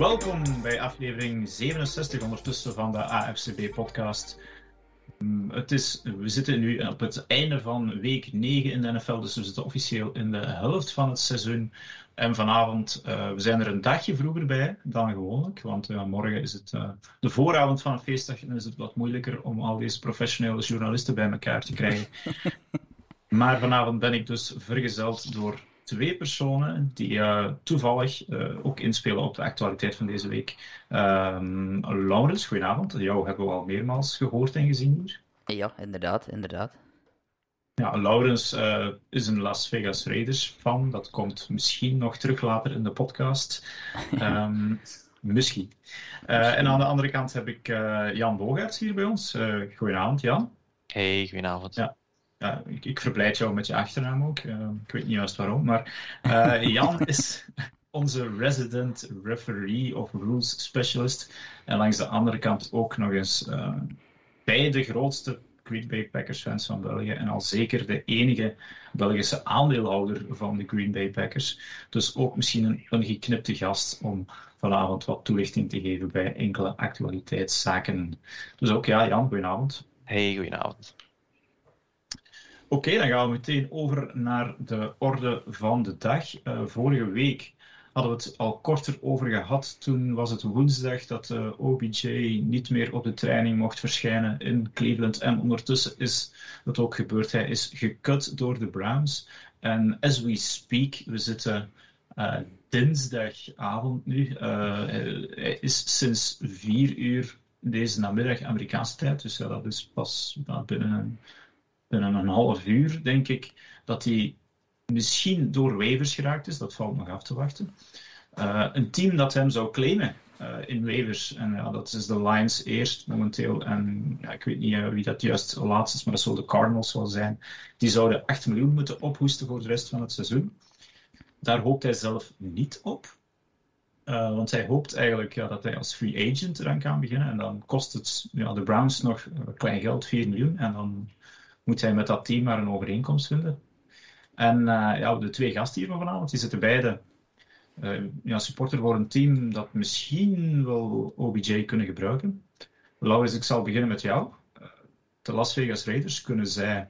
Welkom bij aflevering 67 ondertussen van de AFCB-podcast. Mm, het is, we zitten nu op het einde van week 9 in de NFL, dus we zitten officieel in de helft van het seizoen. En vanavond, uh, we zijn er een dagje vroeger bij dan gewoonlijk, want uh, morgen is het uh, de vooravond van een feestdag en is het wat moeilijker om al deze professionele journalisten bij elkaar te krijgen. maar vanavond ben ik dus vergezeld door twee personen die uh, toevallig uh, ook inspelen op de actualiteit van deze week. Um, Laurens, goedenavond. Jou hebben we al meermaals gehoord en gezien hier. Ja, inderdaad, inderdaad. Ja, Laurens uh, is een Las Vegas Raiders fan. Dat komt misschien nog terug later in de podcast. Um, misschien. en aan de andere kant heb ik Jan Bogaerts hier bij ons. goedenavond, Jan. Hey, goedenavond. Ja, ja, ik, ik verblijd jou met je achternaam ook. Uh, ik weet niet juist waarom. Maar uh, Jan is onze resident referee of rules specialist. En langs de andere kant ook nog eens uh, bij de grootste Green Bay Packers fans van België. En al zeker de enige Belgische aandeelhouder van de Green Bay Packers. Dus ook misschien een, een geknipte gast om vanavond wat toelichting te geven bij enkele actualiteitszaken. Dus ook ja, Jan, goedenavond. Hey, goedenavond. Oké, dan gaan we meteen over naar de orde van de dag. Uh, vorige week hadden we het al korter over gehad. Toen was het woensdag dat uh, OBJ niet meer op de training mocht verschijnen in Cleveland. En ondertussen is het ook gebeurd. Hij is gekut door de Browns. En as we speak, we zitten uh, dinsdagavond nu. hij is sinds vier uur deze namiddag Amerikaanse tijd. Dus dat is pas binnen binnen een half uur, denk ik, dat hij misschien door waivers geraakt is. Dat valt nog af te wachten. Uh, een team dat hem zou claimen uh, in waivers, en ja, dat is de Lions eerst momenteel. En ja, ik weet niet uh, wie dat juist laatst is, maar dat zal de Cardinals wel zijn. Die zouden 8 miljoen moeten ophoesten voor de rest van het seizoen. Daar hoopt hij zelf niet op. want hij hoopt eigenlijk ja, dat hij als free agent eraan kan beginnen. En dan kost het ja, de Browns nog klein geld, 4 miljoen. En dan moet hij met dat team maar een overeenkomst vinden. En uh, ja, de twee gasten hier van vanavond, die zitten beide uh, ja, supporter voor een team dat misschien wel OBJ kunnen gebruiken. Laurens, ik zal beginnen met jou. Uh, de Las Vegas Raiders, kunnen zij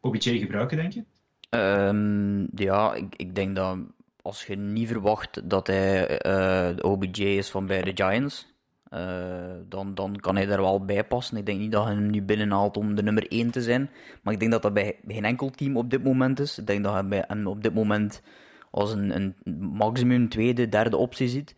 OBJ gebruiken, denk je? Um, ja, ik, ik, denk dat als je niet verwacht dat hij de OBJ is van bij de Giants, uh, dan, dan kan hij daar wel bij passen. Ik denk niet dat hij hem nu binnenhaalt om de nummer 1 te zijn. Maar ik denk dat dat bij geen enkel team op dit moment is. Ik denk dat hij bij hem op dit moment als een, een maximum tweede, derde optie ziet.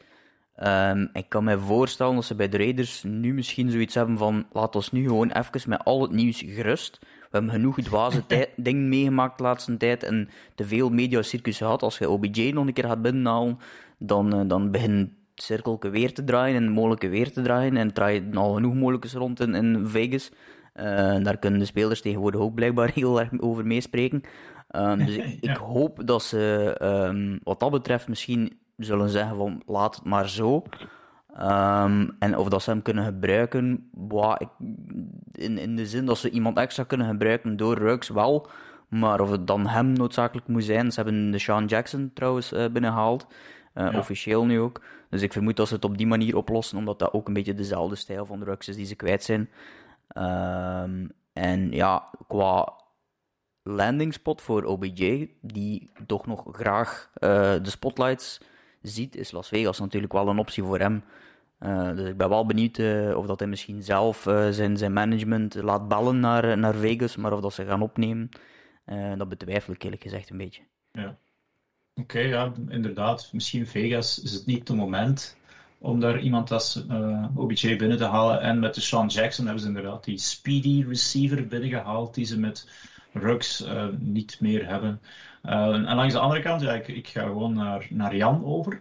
Um, ik kan me voorstellen dat ze bij de Raiders nu misschien zoiets hebben van laat ons nu gewoon even met al het nieuws gerust. We hebben genoeg dwaze dingen meegemaakt de laatste tijd en te veel mediacircus gehad. Als je OBJ nog een keer gaat binnenhalen, dan, uh, dan begint cirkelke weer te draaien en mogelijke weer te draaien. En draai je al genoeg mogelijkes rond in, in Vegas. Uh, daar kunnen de spelers tegenwoordig ook blijkbaar heel erg over meespreken. Um, dus ik, ik, hoop dat ze um, wat dat betreft misschien zullen zeggen van laat het maar zo. Um, en of dat ze hem kunnen gebruiken, boah, ik, in, in de zin dat ze iemand extra kunnen gebruiken door Ruggs wel. Maar of het dan hem noodzakelijk moet zijn. Ze hebben de Sean Jackson trouwens uh, binnengehaald. Uh, ja. Officieel nu ook. Dus ik vermoed dat ze het op die manier oplossen, omdat dat ook een beetje dezelfde stijl van drugs is die ze kwijt zijn. Um, en ja, qua landing spot voor OBJ, die toch nog graag uh, de spotlights ziet, is Las Vegas natuurlijk wel een optie voor hem. Uh, dus ik ben wel benieuwd uh, of dat hij misschien zelf zijn, zijn management laat bellen naar, naar Vegas, maar of dat ze gaan opnemen, dat betwijfel ik eerlijk gezegd een beetje. Ja. Oké, ja, inderdaad. Misschien Vegas is het niet het moment om daar iemand als uh, OBJ binnen te halen. En met de Sean Jackson hebben ze inderdaad die speedy receiver binnengehaald die ze met Ruggs uh, niet meer hebben. Uh, en langs de andere kant, ja, ik, ik, ga gewoon naar, naar Jan over.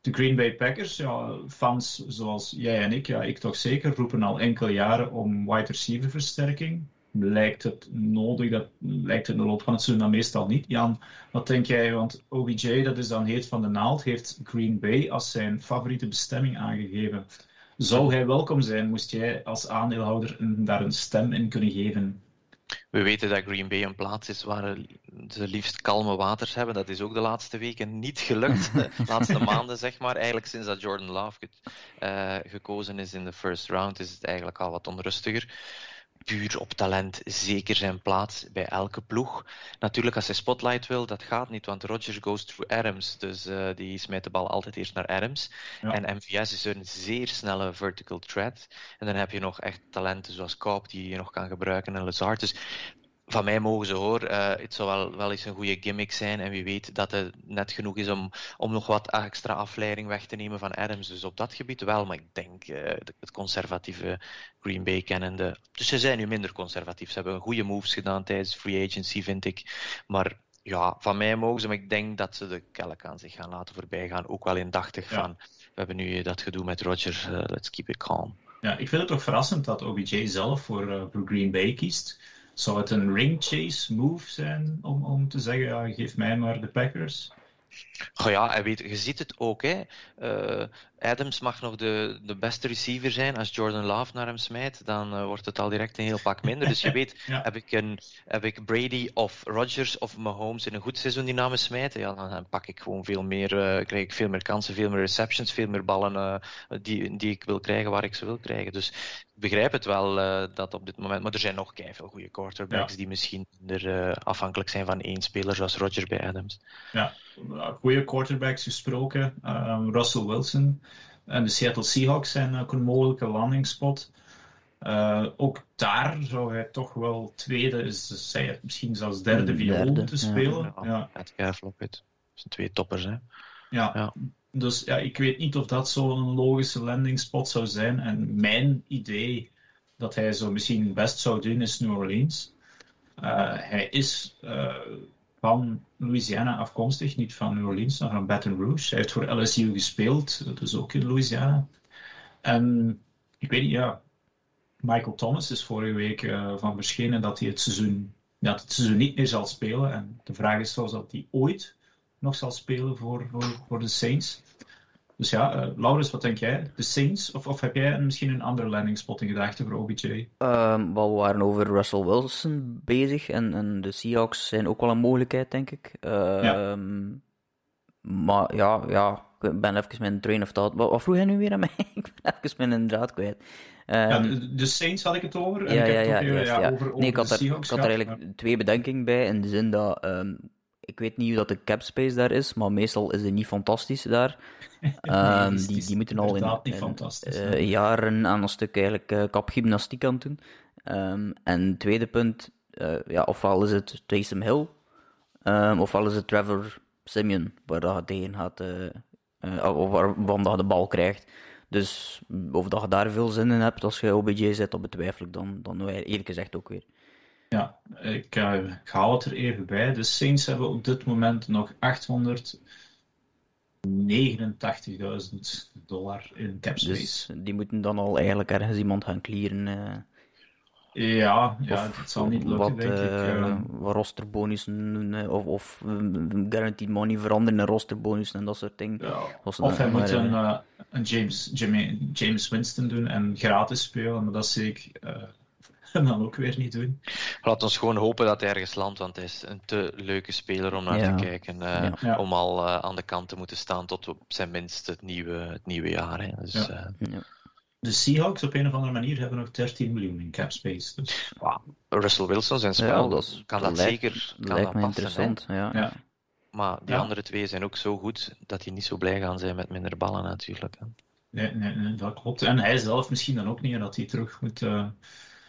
De Green Bay Packers, ja, fans zoals jij en ik, ja, ik toch zeker, roepen al enkele jaren om wide receiver versterking lijkt het nodig, dat lijkt in de loop van het seizoen dan meestal niet. Jan, wat denk jij? Want OBJ, dat is dan heet van de naald, heeft Green Bay als zijn favoriete bestemming aangegeven. Zou hij welkom zijn, moest jij als aandeelhouder daar een stem in kunnen geven? We weten dat Green Bay een plaats is waar ze liefst kalme waters hebben. Dat is ook de laatste weken niet gelukt. De laatste maanden, zeg maar. Eigenlijk sinds dat Jordan Love uh, gekozen is in de first round, is het eigenlijk al wat onrustiger puur op talent zeker zijn plaats bij elke ploeg. Natuurlijk, als hij spotlight wil, dat gaat niet, want Rodgers goes through Adams. Dus uh, die smijt de bal altijd eerst naar Adams. Ja. En MVS is een zeer snelle vertical threat. En dan heb je nog echt talenten zoals Cobb, die je nog kan gebruiken, en Lazard. Dus van mij mogen ze hoor. Uh, het zou wel, wel eens een goede gimmick zijn. En wie weet dat het net genoeg is om, om nog wat extra afleiding weg te nemen van Adams. Dus op dat gebied wel. Maar ik denk uh, het conservatieve Green Bay kennende. Dus ze zijn nu minder conservatief. Ze hebben goede moves gedaan tijdens free agency, vind ik. Maar ja, van mij mogen ze. Maar ik denk dat ze de kelk aan zich gaan laten voorbij gaan. Ook wel indachtig ja. van. We hebben nu dat gedoe met Rodgers. Uh, let's keep it calm. Ja, ik vind het toch verrassend dat OBJ zelf voor, voor Green Bay kiest. Zou het een ring chase move zijn om, om te zeggen, ja, geef mij maar de Packers? Oh ja, en weet, je ziet het ook. Hè. Uh, Adams mag nog de, de beste receiver zijn. Als Jordan Love naar hem smijt, dan uh, wordt het al direct een heel pak minder. Dus je weet, ja. heb, ik een, heb ik Brady of Rodgers of Mahomes in een goed seizoen die naar me smijten, ja, dan, dan pak ik gewoon veel meer, uh, krijg ik veel meer kansen, veel meer receptions, veel meer ballen die, die ik wil krijgen waar ik ze wil krijgen. Dus ik begrijp het wel dat op dit moment, maar er zijn nog veel goede quarterbacks ja. die misschien minder afhankelijk zijn van één speler, zoals Rodgers bij Adams. Ja, goede quarterbacks gesproken. Russell Wilson en de Seattle Seahawks zijn ook een mogelijke landingsspot. Uh, ook daar zou hij toch wel tweede, is, zij misschien zelfs derde viool moeten spelen. Ja, ja. Het Gaaflop, het zijn twee toppers. Hè? Ja. ja. dus ja, ik weet niet of dat zo'n logische landingspot zou zijn. En mijn idee dat hij zo misschien best zou doen is New Orleans. Uh, hij is uh, van Louisiana afkomstig, niet van New Orleans, maar van Baton Rouge. Hij heeft voor LSU gespeeld, is ook in Louisiana. En ik weet niet, ja, Michael Thomas is vorige week uh, van verschenen dat hij het seizoen, dat het seizoen niet meer zal spelen. En de vraag is zelfs dat hij ooit nog zal spelen voor, voor, voor de Saints. Dus ja, uh, Laurens, wat denk jij? De Saints? Of, of heb jij misschien een andere landingspot in gedachten voor OBJ? Um, we waren over Russell Wilson bezig en, en de Seahawks zijn ook wel een mogelijkheid, denk ik. Uh, ja. Um, maar ja, ja, ik ben even mijn train of thought. Wat, wat vroeg jij nu weer aan mij? ik ben even mijn draad kwijt. Um, ja, de, de, Saints had ik het over. En ja, ik heb ja, het ja, juist, ja, ja. over, over nee, ik had, de er, Seahawks ik had er eigenlijk twee bedenkingen bij, in de zin dat ik weet niet hoe dat de cap space daar is, maar meestal is die niet fantastisch daar. Nee, Um, het is- die, het die moeten al in, eh, jaren aan een stuk eigenlijk uh, kapgymnastiek aan het doen. Um, en het tweede punt, uh, ja, ofwel is het Taysom Hill, um, ofwel is het Trevor Simeon, waar dat tegen gaat, of waarvan dat de bal krijgt. Dus of dat je daar veel zin in hebt als je OBJ zet, dat betwijfel ik dan, dan eerlijk gezegd ook weer. Ja, ik, uh, ik het er even bij. De Saints hebben op dit moment nog 889.000 dollar in cap space. Dus die moeten dan al eigenlijk ergens iemand gaan clearen. Uh, ja, ja of het zal niet lukken, wat, denk ik. uh, wat rosterbonussen of, of um, guaranteed money veranderen in rosterbonussen en dat soort dingen. ja. Of hij moet een, eh, een James, Jimmy, James Winston doen en gratis spelen, maar dat zie ik dan ook weer niet doen. Laat ons gewoon hopen dat hij ergens landt, want hij is een te leuke speler om naar Ja. te kijken. eh, Ja. Ja. Om al eh, aan de kant te moeten staan tot op zijn minst het nieuwe, het nieuwe jaar. Hè. Dus, Ja. eh, ja. De Seahawks op een of andere manier hebben nog 13 miljoen in cap space. Dus, Russell Wilson, zijn Ja, spel, dat is- kan dat dat lijkt- zeker kan lijkt dat me passen. interessant. Ja. ja. Maar die Ja. andere twee zijn ook zo goed dat die niet zo blij gaan zijn met minder ballen natuurlijk. Hè. Nee, nee, nee, dat klopt. En hij zelf misschien dan ook niet, dat hij terug moet.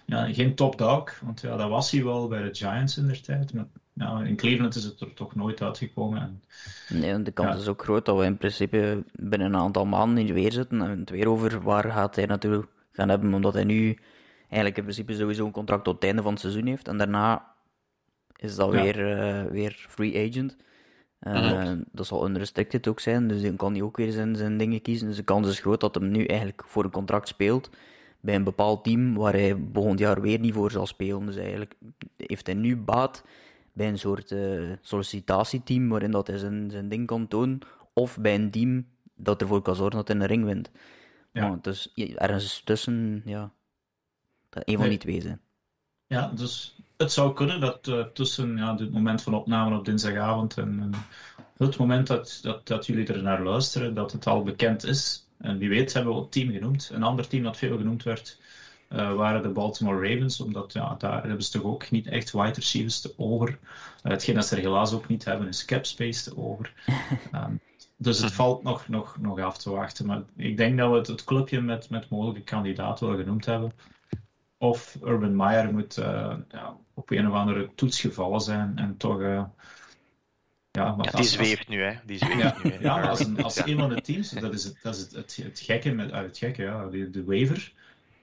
Ja, geen top dog, want ja, dat was hij wel bij de Giants in der tijd. Maar ja, in Cleveland is het er toch nooit uitgekomen. En, Nee, en de kans Ja. is ook groot dat we in principe binnen een aantal maanden hier weer zitten en het weer over waar gaat hij naartoe gaan hebben, omdat hij nu eigenlijk in principe sowieso een contract tot het einde van het seizoen heeft en daarna is dat Ja. weer, eh, weer free agent. Eh, Mhm. Dat zal unrestricted ook zijn, dus dan kan hij ook weer zijn, zijn dingen kiezen. Dus de kans is groot dat hem nu eigenlijk voor een contract speelt bij een bepaald team waar hij volgend jaar weer niet voor zal spelen. Dus eigenlijk heeft hij nu baat bij een soort eh, sollicitatieteam waarin dat hij zijn, zijn ding kan tonen, of bij een team dat ervoor kan zorgen dat hij een ring wint. Ja. Maar dus ergens tussen, ja, dat een van die twee zijn. ja, dus het zou kunnen dat uh, tussen ja, het moment van opname op dinsdagavond en, en het moment dat, dat, dat jullie er naar luisteren, dat het al bekend is. En wie weet hebben we het team genoemd. Een ander team dat veel genoemd werd, uh, waren de Baltimore Ravens, omdat ja, daar hebben ze toch ook niet echt wide receivers te over. Uh, hetgeen dat ze er helaas ook niet hebben, is cap space te over. um, dus het valt nog, nog, nog af te wachten. Maar ik denk dat we het, het clubje met, met mogelijke kandidaten wel genoemd hebben. Of Urban Meyer moet uh, ja, op een of andere toets gevallen zijn en toch. Ja, ja, die zweeft nu, hè? Die zweeft ja, nu, hè? ja, als, een, als een van de teams, dat is het, dat is het, het, het gekke met uh, het gekke, ja, de, de waiver.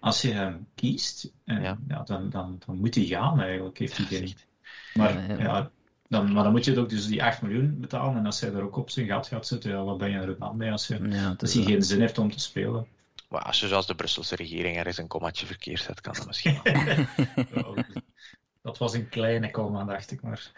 Als je hem kiest, en, ja. ja. dan, dan, dan moet hij gaan eigenlijk. Heeft hij geen. Maar ja, dan, maar dan moet je ook dus die 8 miljoen betalen. En als hij er ook op zijn gat gaat zitten, ja, wat ben je er dan mee als, je, ja, als hij geen zin heeft om te spelen? Maar als je zoals de Brusselse regering er eens een kommatje verkeerd zet, kan dat misschien wel. dat was een kleine komma, dacht ik maar.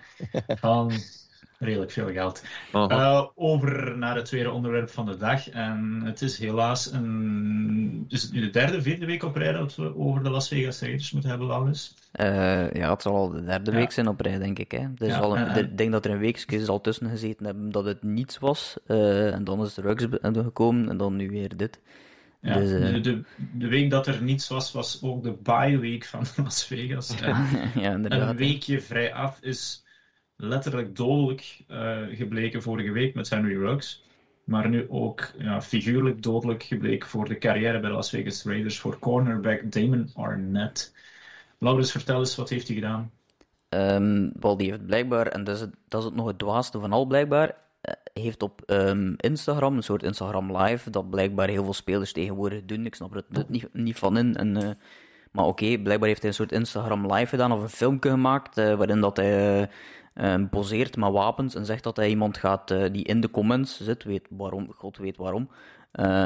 Van redelijk veel geld. Uh -huh. uh, over naar het tweede onderwerp van de dag. En het is helaas een. Is het nu de derde, vierde week op rij dat we over de Las Vegas Raiders moeten hebben, Laurens? Uh, ja, het zal al de derde ja. week zijn op rij, denk ik. Hè. Dus ja, al een, en, ik denk dat er een weekje al tussen gezeten hebben dat het niets was. Uh, en dan is er Rugs gekomen en dan nu weer dit. Ja, dus, uh... de, de, de, week dat er niets was, was ook de bye week van Las Vegas. ja, een weekje vrij af is letterlijk dodelijk uh, gebleken vorige week met Henry Ruggs. Maar nu ook ja, figuurlijk dodelijk gebleken voor de carrière bij de Las Vegas Raiders voor cornerback Damon Arnett. Laurens, vertel eens, wat heeft hij gedaan? Um, wel, die heeft blijkbaar, en dat is, het, dat is het nog het dwaaste van al blijkbaar, heeft op um, Instagram, een soort Instagram live, dat blijkbaar heel veel spelers tegenwoordig doen. Ik snap er het niet, niet van in. En, uh, maar oké, blijkbaar heeft hij een soort Instagram live gedaan of een filmpje gemaakt, waarin dat hij poseert met wapens en zegt dat hij iemand gaat die in de comments zit, weet waarom, god weet waarom,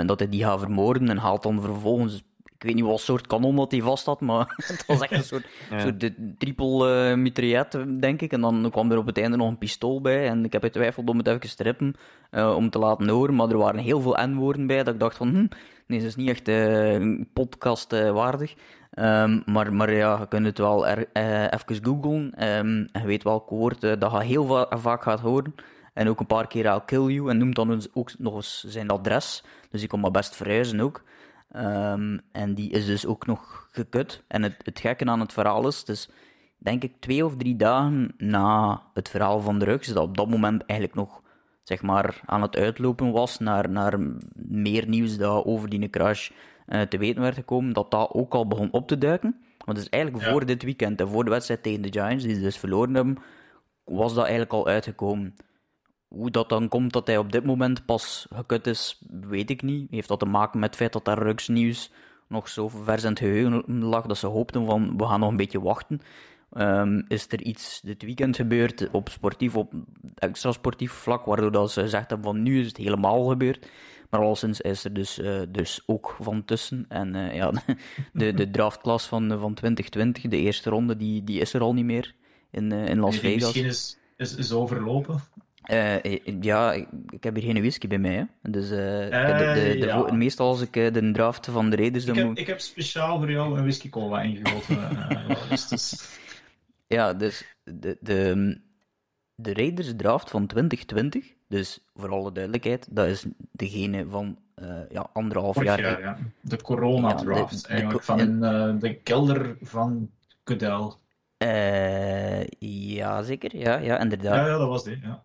dat hij die gaat vermoorden en haalt dan vervolgens ik weet niet wat soort kanon dat hij vast had, maar het was echt een soort, ja. soort de triple uh, mitraillet, denk ik. En dan kwam er op het einde nog een pistool bij. En ik heb getwijfeld om het even te strippen, uh, om te laten horen. Maar er waren heel veel N-woorden bij, dat ik dacht van, hm, nee, dat is niet echt podcast waardig. Um, maar, maar ja, je kunt het wel er, even googlen. Um, je weet welk woord dat je heel va vaak gaat horen. En ook een paar keer I'll kill you. En noemt dan ook nog eens zijn adres. Dus ik kon maar best verhuizen ook. Um, en die is dus ook nog gekut. En het, het gekke aan het verhaal is, dus denk ik twee of drie dagen na het verhaal van drugs, dat op dat moment eigenlijk nog zeg maar, aan het uitlopen was naar, naar meer nieuws dat over die crash uh, te weten werd gekomen, dat dat ook al begon op te duiken. Want dus eigenlijk ja. voor dit weekend en voor de wedstrijd tegen de Giants, die ze dus verloren hebben, was dat eigenlijk al uitgekomen. Hoe dat dan komt dat hij op dit moment pas gekut is, weet ik niet. Heeft dat te maken met het feit dat daar Rugs nieuws nog zo vers in het geheugen lag dat ze hoopten van we gaan nog een beetje wachten. Um, is er iets dit weekend gebeurd op sportief, op extra sportief vlak, waardoor dat ze gezegd hebben van nu is het helemaal gebeurd. Maar alleszins is er dus, uh, dus ook van tussen. En uh, ja, de, de draftklas van, van 2020, de eerste ronde, die, die is er al niet meer in, uh, in Las Vegas. Misschien is, is, is overlopen. Ja, ik, ik, heb hier geen whisky bij mij. Hè. Dus de, de, de, ja. meestal als ik de draft van de Raiders... Ik heb, moet... ik heb speciaal voor jou een whisky cola ingegoten. dus... Ja, dus de, de, de Raiders draft van 2020, dus voor alle duidelijkheid, dat is degene van ja, anderhalf jaar... jaar ja. De corona draft, ja, eigenlijk, van de kelder van Goodell. ja, zeker. Ja, ja, inderdaad. Ja, ja, dat was die, ja.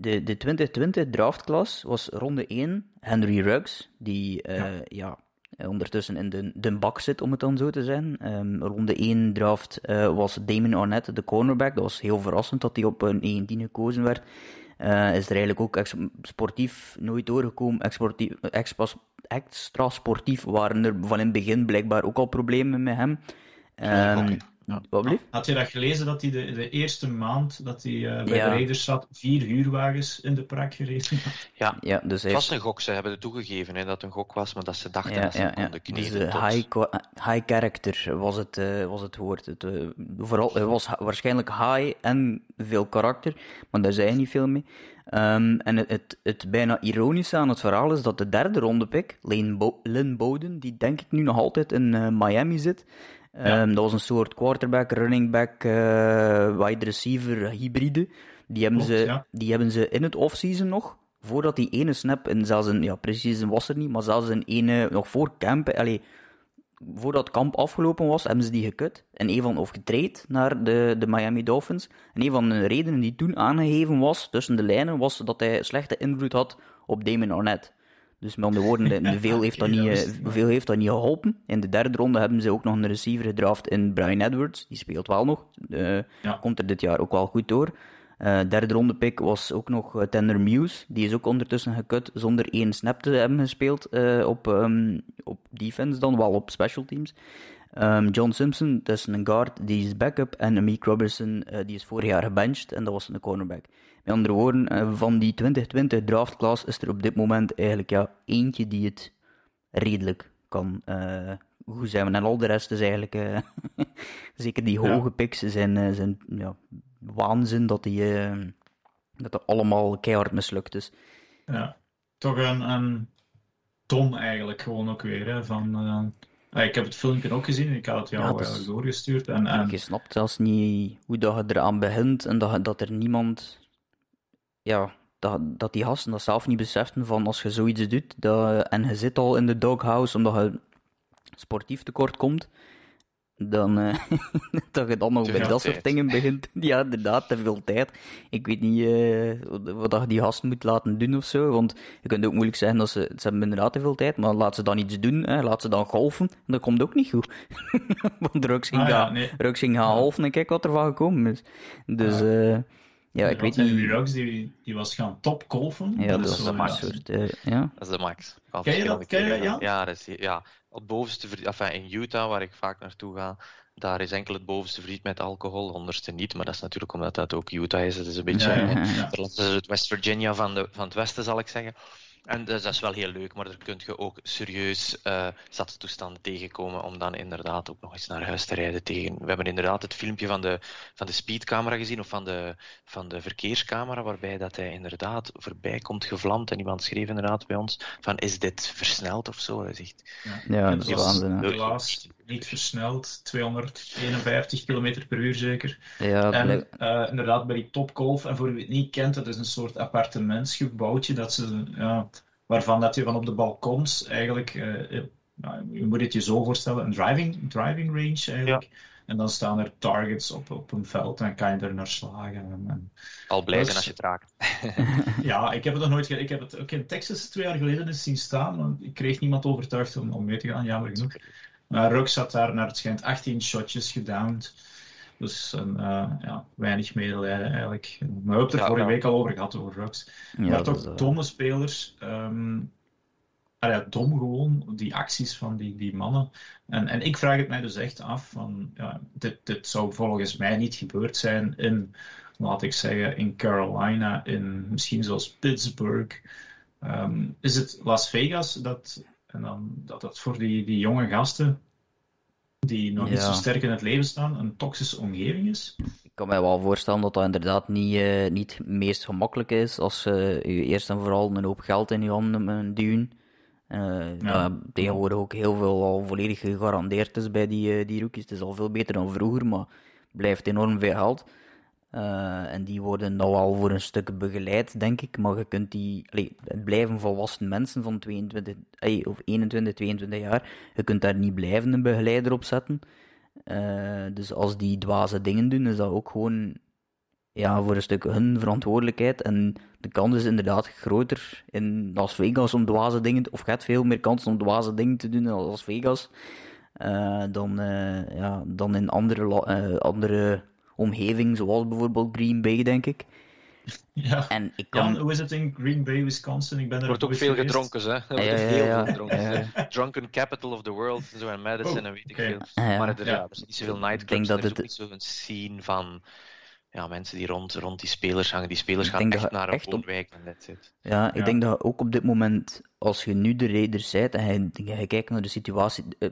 De, de 2020 draftklas was ronde 1 Henry Ruggs, die uh, ja. ja. ondertussen in de, de bak zit, om het dan zo te zijn. Um, ronde 1 draft uh, was Damon Arnett, de cornerback. Dat was heel verrassend dat hij op een 19 gekozen werd. Uh, is er eigenlijk ook sportief nooit doorgekomen. Exportief, extra sportief waren er van in het begin blijkbaar ook al problemen met hem. Um, ja. Had je dat gelezen dat hij de, de eerste maand dat hij uh, bij ja. de Raiders zat, vier huurwagens in de prak gereden had? Ja, ja dus het was een gok. Ze hebben het toegegeven hè, dat het een gok was, maar dat ze dachten ja, dat ze ja, konden kneden. Dus, uh, high, high character was het, uh, was het woord. Het, vooral, het was waarschijnlijk high en veel karakter, maar daar zei je niet veel mee. Um, en het, het, het, bijna ironische aan het verhaal is dat de derde ronde pick, Lynn, Bo Lynn Bowden, die denk ik nu nog altijd in Miami zit, Ehm, dat was een soort quarterback, running back, uh, wide receiver hybride. Die hebben, Klopt, ze, ja. die hebben ze in het offseason nog, voordat die ene snap, en zelfs een, ja, precies was er niet, maar zelfs een ene, nog voor camp, allee, voordat kamp afgelopen was, hebben ze die gekut. En een van, of getraind naar de, de Miami Dolphins. En een van de redenen die toen aangegeven was, tussen de lijnen, was dat hij slechte invloed had op Damon Arnett. Dus met andere woorden, de, veel, heeft dat niet, eh, veel heeft dat niet geholpen. In de derde ronde hebben ze ook nog een receiver gedraft in Brian Edwards. Die speelt wel nog. Eh, Ja. Komt er dit jaar ook wel goed door. Eh derde ronde pick was ook nog Tanner Muse. Die is ook ondertussen gekut zonder één snap te hebben gespeeld op, ehm, op defense dan, wel op special teams. Ehm, John Simpson, dat is een guard, die is backup. En Amik Robertson, die is vorig jaar gebenched en dat was een cornerback. Met andere woorden, eh, van die 2020 draftclass is er op dit moment eigenlijk ja, eentje die het redelijk kan eh, goed zijn. En al de rest is eigenlijk, eh, zeker die Ja. hoge picks, zijn, zijn ja, waanzin dat die, dat dat allemaal keihard mislukt is. Ja, toch een, een dom eigenlijk gewoon ook weer. Hè, van, ah, ik heb het filmpje ook gezien, ik had het jou Ja, doorgestuurd. En, en, Je snapt zelfs niet hoe dat je eraan begint en dat, dat er niemand, ja, dat, dat die gasten dat zelf niet beseften van als je zoiets doet dat, en je zit al in de doghouse omdat je sportief tekort komt, dan eh, dat je dan nog bij dat soort dingen begint. Ja, inderdaad, te veel tijd. Ik weet niet eh, wat dat je die gasten moet laten doen of zo, want je kunt ook moeilijk zeggen dat ze, ze hebben inderdaad te veel tijd, maar laat ze dan iets doen, hè, laat ze dan golfen, dat komt ook niet goed. want Rux ging Ah, ja, nee. Ging gaan halven en kijk wat er van gekomen is. Dus, Ja. eh ja, ik weet niet. Ruggs, die, die was gaan topgolfen. Ja, dat is is zo, een ja, soort, eh, ja. Dat is de max. Ken je dat? Ken je dat. Ja, dat is, ja, op het bovenste enfin, in Utah, waar ik vaak naartoe ga, daar is enkel het bovenste verdiend met alcohol, onderste niet. Maar dat is natuurlijk omdat dat ook Utah is. Het is een beetje Ja, ja, eh, ja. dat is het West Virginia van, de, van het westen, zal ik zeggen. En dus dat is wel heel leuk, maar daar kun je ook serieus eh zatstoestanden tegenkomen om dan inderdaad ook nog eens naar huis te rijden tegen. We hebben inderdaad het filmpje van de, van de speedcamera gezien, of van de, van de verkeerscamera, waarbij dat hij inderdaad voorbij komt gevlamd. En iemand schreef inderdaad bij ons van, is dit versneld of zo? Hij zegt, Ja, dat is waanzin. Helaas niet versneld, 251 km per uur zeker. Ja, En eh, inderdaad, bij die Topgolf, en voor wie het niet kent, dat is een soort appartementsgebouwtje dat ze, ja, waarvan dat je van op de balkons eigenlijk, eh, nou, je moet het je zo voorstellen, een driving, driving range eigenlijk. En dan staan er targets op, op een veld en kan je er naar slagen. En, en- al blij zijn als je het raakt. ja, ik heb het nog nooit ge- Ik heb het ook in Texas twee jaar geleden eens zien staan, maar ik kreeg niemand overtuigd om, om mee te gaan, jammer genoeg. Maar Rux had daar naar het schijnt 18 shotjes gedowned. Dus een, eh, ja, weinig medelijden eigenlijk. Maar we hebben het er Ja, vorige ja. week al over gehad, over Rux. ja, maar toch is, eh, domme spelers. ehm ah ja, dom gewoon, die acties van die, die mannen. En, en ik vraag het mij dus echt af, van, ja, dit, dit zou volgens mij niet gebeurd zijn in, laat ik zeggen, in Carolina, in misschien zelfs Pittsburgh. Ehm, is het Las Vegas dat, en dan, dat dat voor die, die jonge gasten, die nog niet Ja. zo sterk in het leven staan, een toxische omgeving is? Ik kan mij wel voorstellen dat dat inderdaad niet, eh, niet het meest gemakkelijk is als eh, je eerst en vooral een hoop geld in je handen duwen. Eh, ja. tegenwoordig ook heel veel al volledig gegarandeerd is bij die, die rookies. Het is al veel beter dan vroeger, maar blijft enorm veel geld. Eh, en die worden dan wel voor een stuk begeleid, denk ik. Maar je kunt die... Het blijven volwassen mensen van 22, ey, of 21, 22 jaar. Je kunt daar niet blijven een begeleider op zetten. Eh, dus als die dwaze dingen doen, is dat ook gewoon ja, voor een stuk hun verantwoordelijkheid. En de kans is inderdaad groter in Las Vegas om dwaze dingen, te- of hebt veel meer kans om dwaze dingen te doen in Las Vegas eh, dan, ja, dan in andere, andere omgevingen, zoals bijvoorbeeld Green Bay, denk ik. Ja. En ik kan. Hoe is het in Green Bay, Wisconsin? Ik ben Er er wordt ook veel geweest. gedronken, hè. Er wordt Ja, ook ja, heel ja, veel gedronken. Drunken capital of the world, zo in Madison Oh, en weet ik veel. Ja. Maar er, Ja. ja, er zijn niet zoveel nightclubs. Ik denk en dat er is het- ook niet zo'n scene van ja, mensen die rond, rond die spelers hangen. Die spelers gaan echt dat naar een op- woonwijk en that's it. Ja, ik Ja. denk dat ook op dit moment, als je nu de Raiders zijt en je, je kijkt naar de situatie, eh,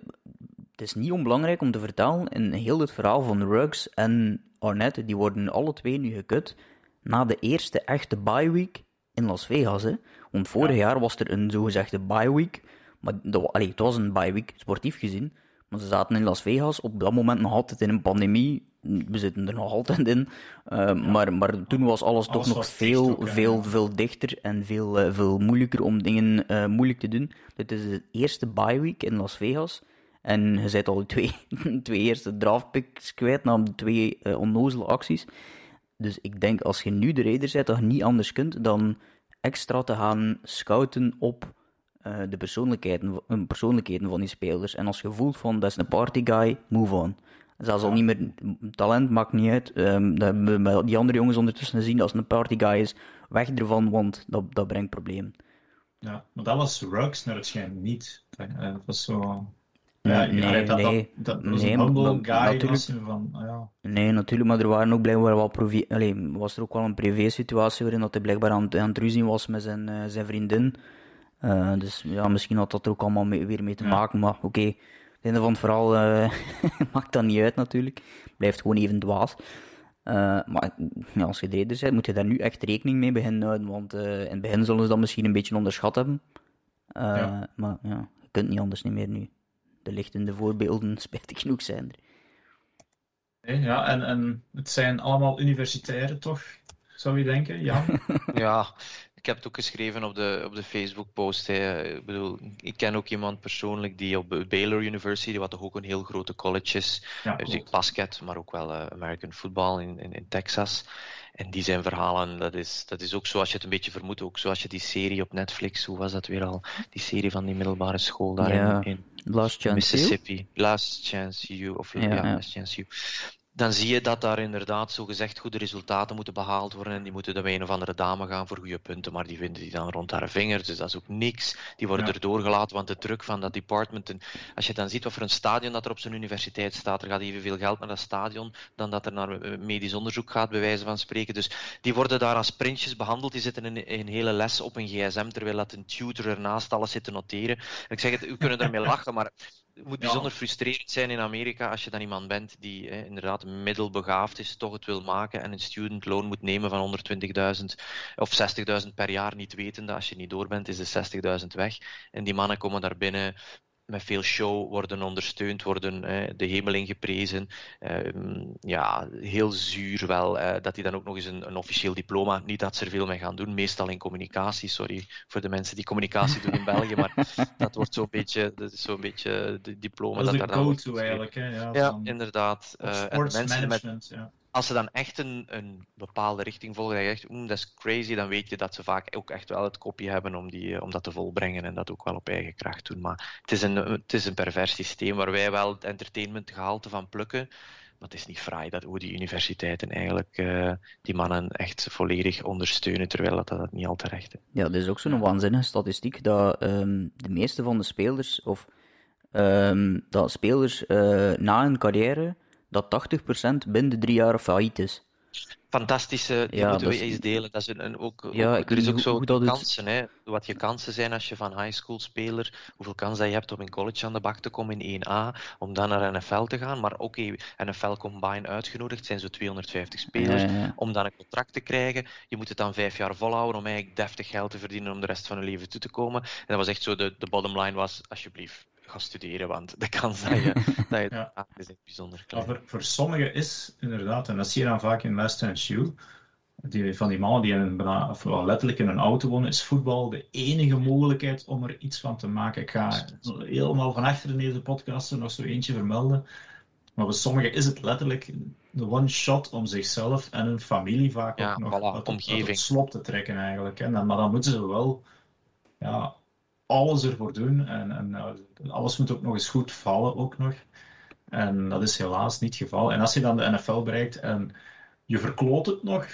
het is niet onbelangrijk om te vertellen, in heel het verhaal van Ruggs en Arnett, die worden alle twee nu gekut na de eerste echte bye week in Las Vegas. Hè. Want vorig jaar was er een zogezegde bye week, maar allee, het was een bye week, sportief gezien, Maar ze zaten in Las Vegas op dat moment nog altijd in een pandemie. We zitten er nog altijd in. Uh, maar, maar toen was alles, Alles toch nog veel, ook, veel, veel dichter en veel, eh, veel moeilijker om dingen eh, moeilijk te doen. Dit is de eerste bye week in Las Vegas. En je bent al twee, twee eerste draftpicks kwijt na de twee eh, onnozele acties. Dus ik denk als je nu de Raiders bent, dat je niet anders kunt dan extra te gaan scouten op eh, de persoonlijkheden, eh, persoonlijkheden van die spelers. En als je voelt van dat is een party guy, move on. Zelfs al niet meer talent, maakt niet uit. Ehm, dat hebben we met die andere jongens ondertussen gezien. Als het een party guy is, weg ervan, want dat, dat brengt problemen. Ja, maar dat was Ruggs naar het schijnt niet. Dat was zo... Ja, Nee, dat, nee. dat, Nee, guy. natuurlijk- van, ah, ja. Nee, natuurlijk, maar er waren ook blijkbaar wel privé... Allee, was er ook wel een privé-situatie waarin dat hij blijkbaar aan, het- aan het ruzie was met zijn, eh, zijn vriendin. Eh, dus ja, misschien had dat er ook allemaal mee- weer mee te Ja. maken, maar oké. Het einde van het verhaal eh, maakt dat niet uit natuurlijk. Blijft gewoon even dwaas. Maar ja, als je reder bent, moet je daar nu echt rekening mee beginnen houden, want in het begin zullen ze dat misschien een beetje onderschat hebben. Ja. Maar ja, je kunt niet anders niet meer nu. De lichtende voorbeelden, spijtig genoeg, zijn er. Nee, ja en, en het zijn allemaal universitairen, toch? Zou je denken, Jan? Ja, ik heb het ook geschreven op de, op de Facebook-post. hè. Ik bedoel, ik ken ook iemand persoonlijk die op Baylor University, wat toch ook een heel grote college is, Ja, dus klopt. basket, maar ook wel eh, American football in, in, in Texas. En die zijn verhalen, dat is, dat is ook zoals je het een beetje vermoedt, ook zoals je die serie op Netflix, hoe was dat weer al? Die serie van die middelbare school daar Ja, in, in Last chance you? Mississippi. Last Chance You, of Ja, ja, ja. Last Chance You. Dan zie je dat daar inderdaad zogezegd goede resultaten moeten behaald worden. En die moeten dan bij een of andere dame gaan voor goede punten. Maar die vinden die dan rond haar vingers. Dus dat is ook niks. Die worden Ja. erdoor gelaten, want de druk van dat department. En als je dan ziet wat voor een stadion dat er op zijn universiteit staat. Er gaat evenveel geld naar dat stadion. dan dat er naar eh, medisch onderzoek gaat, bij wijze van spreken. Dus die worden daar als printjes behandeld. Die zitten in een hele les op een gsm. terwijl dat een tutor ernaast alles zit te noteren. En ik zeg het, u kunnen ermee lachen, maar. Het moet Ja. bijzonder frustrerend zijn in Amerika als je dan iemand bent die hè, inderdaad middelbegaafd is, toch het wil maken en een student loan moet nemen van 120.000 of 60.000 per jaar, niet wetende. Als je niet door bent, is de 60.000 weg. En die mannen komen daar binnen met veel show, worden ondersteund, worden hè, de hemel ingeprezen. Ehm, ja, heel zuur wel, eh, dat die dan ook nog eens een, een officieel diploma, niet dat ze er veel mee gaan doen, meestal in communicatie, sorry voor de mensen die communicatie doen in België, maar dat wordt zo'n beetje, dat is zo'n beetje de diploma Dat is dat de daar go-to eigenlijk. Hè? Ja, Ja, inderdaad. Eh, en sports mensen met. Ja. Als ze dan echt een, een bepaalde richting volgen, dat je echt, oeh, dat is crazy, dan weet je dat ze vaak ook echt wel het kopje hebben om, die, eh, om dat te volbrengen en dat ook wel op eigen kracht doen. Maar het is een, het is een pervers systeem waar wij wel het entertainmentgehalte van plukken. Maar het is niet fraai dat hoe die universiteiten eigenlijk eh, die mannen echt volledig ondersteunen, terwijl dat, dat niet al terecht is. Ja, dat is ook zo'n waanzinnige statistiek dat ehm, de meeste van de spelers, of ehm, dat spelers eh, na hun carrière, dat 80% binnen drie jaar failliet is. Fantastische, die Ja, moeten we is- eens delen. Dat is een, een- ook, Ja, ook- ik er is ook zo dat het- kansen, hè, wat je kansen zijn als je van high school speler, hoeveel kans dat je hebt om in college aan de bak te komen in 1A, om dan naar NFL te gaan. Maar oké, NFL Combine uitgenodigd, zijn zo 250 spelers, ja. om dan een contract te krijgen. Je moet het dan vijf jaar volhouden om eigenlijk deftig geld te verdienen om de rest van je leven toe te komen. En dat was echt zo, de, de bottom line was, alsjeblieft, ga studeren, want de kans dat je, dat je Ja. is echt bijzonder klein. voor, voor sommigen is inderdaad, en dat zie je dan vaak in Last Chance You, die, van die mannen die in wel letterlijk in een auto wonen, is voetbal de enige mogelijkheid om er iets van te maken. Ik ga helemaal van achter in deze podcast er nog zo eentje vermelden. Maar voor sommigen is het letterlijk de one shot om zichzelf en hun familie vaak Ja, ook nog voilà, uit, het- uit omgeving. het slop te trekken eigenlijk. hè. En, maar dan moeten ze wel ja, alles ervoor doen. En, en eh, alles moet ook nog eens goed vallen ook nog. En dat is helaas niet het geval. En als je dan de NFL bereikt en je verkloot het nog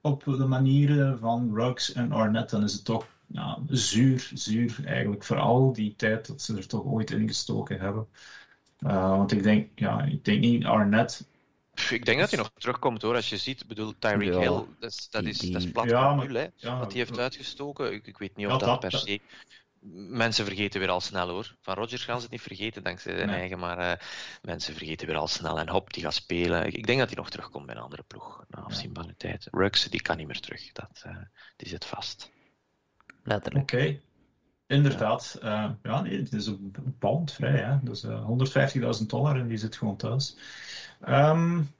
op de manieren van Ruggs en Arnett, dan is het toch ja, zuur, zuur eigenlijk. Vooral die tijd dat ze er toch ooit in gestoken hebben. Uh, want ik denk, ja, ik denk niet Arnett. Ik denk dat hij nog terugkomt hoor. Als je ziet, ik bedoel, Tyreek Ja, Hill, dat is, dat is, dat is plat Ja, maar- nul, hè, ja, wat hij heeft uitgestoken. Ik, ik weet niet of Ja, dat, dat- per dat- se. Mensen vergeten weer al snel hoor. Van Rodgers gaan ze het niet vergeten dankzij zijn Nee. eigen, maar eh, mensen vergeten weer al snel. En hop, die gaat spelen. Ik, ik denk dat hij nog terugkomt bij een andere ploeg na afzienbare tijd. Ruggs, die kan niet meer terug. Dat, eh, die zit vast. Letterlijk. Oké. Inderdaad. Uh, ja, nee, het is een pound vrij. Hè? Dus uh, 150.000 dollar en die zit gewoon thuis. Um,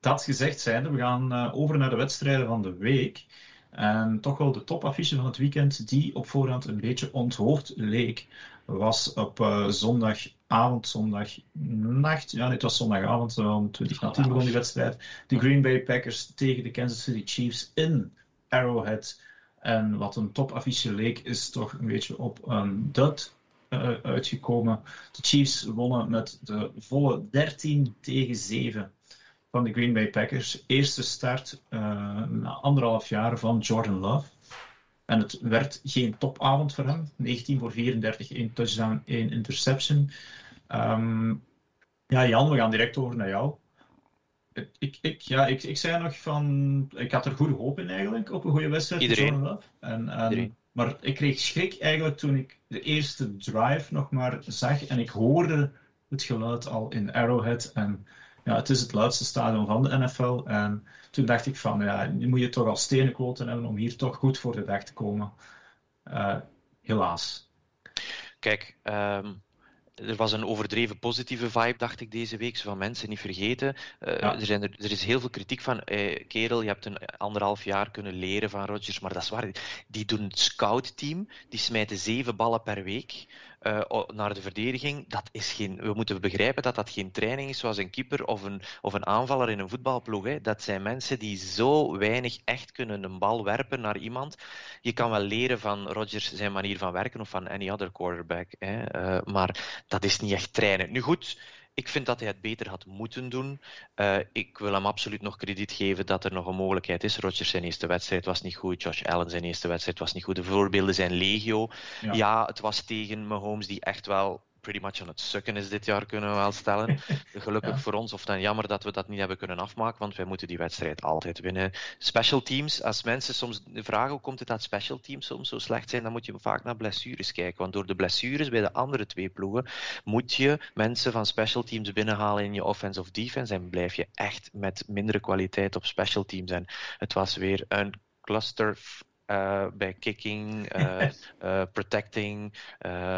dat gezegd zijnde, we gaan uh, over naar de wedstrijden van de week. En toch wel de topaffiche van het weekend, die op voorhand een beetje onthoofd leek, was op uh, zondagavond, zondagnacht. Ja, het was zondagavond, om 20 na 10 begon die wedstrijd. De Green Bay Packers tegen de Kansas City Chiefs in Arrowhead. En wat een topaffiche leek, is toch een beetje op een dud uh, uitgekomen. De Chiefs wonnen met de volle 13 tegen 7 van de Green Bay Packers. Eerste start uh, na anderhalf jaar van Jordan Love. En het werd geen topavond voor hem. 19 voor 34, 1 touchdown, 1 interception. Um, ja, Jan, we gaan direct over naar jou. Ik, ik, ja, ik, ik zei nog van. Ik had er goede hoop in eigenlijk op een goede wedstrijd. Iedereen. Love. En, en, Maar ik kreeg schrik eigenlijk toen ik de eerste drive nog maar zag en ik hoorde het geluid al in Arrowhead. En ja, het is het luidste stadion van de NFL. En toen dacht ik van, ja, nu moet je toch al stenenkloten hebben om hier toch goed voor de dag te komen. Uh, helaas. Kijk, um, er was een overdreven positieve vibe, dacht ik, deze week. Zo van mensen niet vergeten. Uh, ja. er, zijn er, er, is heel veel kritiek van. Eh, kerel, je hebt een anderhalf jaar kunnen leren van Rodgers. Maar dat is waar. Die doen het scout-team. Die smijten zeven ballen per week uh, naar de verdediging. Dat is geen, we moeten begrijpen dat dat geen training is zoals een keeper of een, of een aanvaller in een voetbalploeg. Hè. Dat zijn mensen die zo weinig echt kunnen een bal werpen naar iemand. Je kan wel leren van Rodgers zijn manier van werken of van any other quarterback. Hè. Uh, maar dat is niet echt trainen. Nu goed, ik vind dat hij het beter had moeten doen. Uh, ik wil hem absoluut nog krediet geven dat er nog een mogelijkheid is. Rodgers zijn eerste wedstrijd was niet goed. Josh Allen zijn eerste wedstrijd was niet goed. De voorbeelden zijn legio. Ja, ja het was tegen Mahomes die echt wel pretty much aan het sukken is dit jaar, kunnen we wel stellen. Gelukkig ja. voor ons, of dan jammer dat we dat niet hebben kunnen afmaken, want wij moeten die wedstrijd altijd winnen. Special teams, als mensen soms vragen hoe komt het dat special teams soms zo slecht zijn, dan moet je vaak naar blessures kijken. Want door de blessures bij de andere twee ploegen moet je mensen van special teams binnenhalen in je offense of defense en blijf je echt met mindere kwaliteit op special teams. En het was weer een cluster uh, bij kicking, uh, uh, protecting,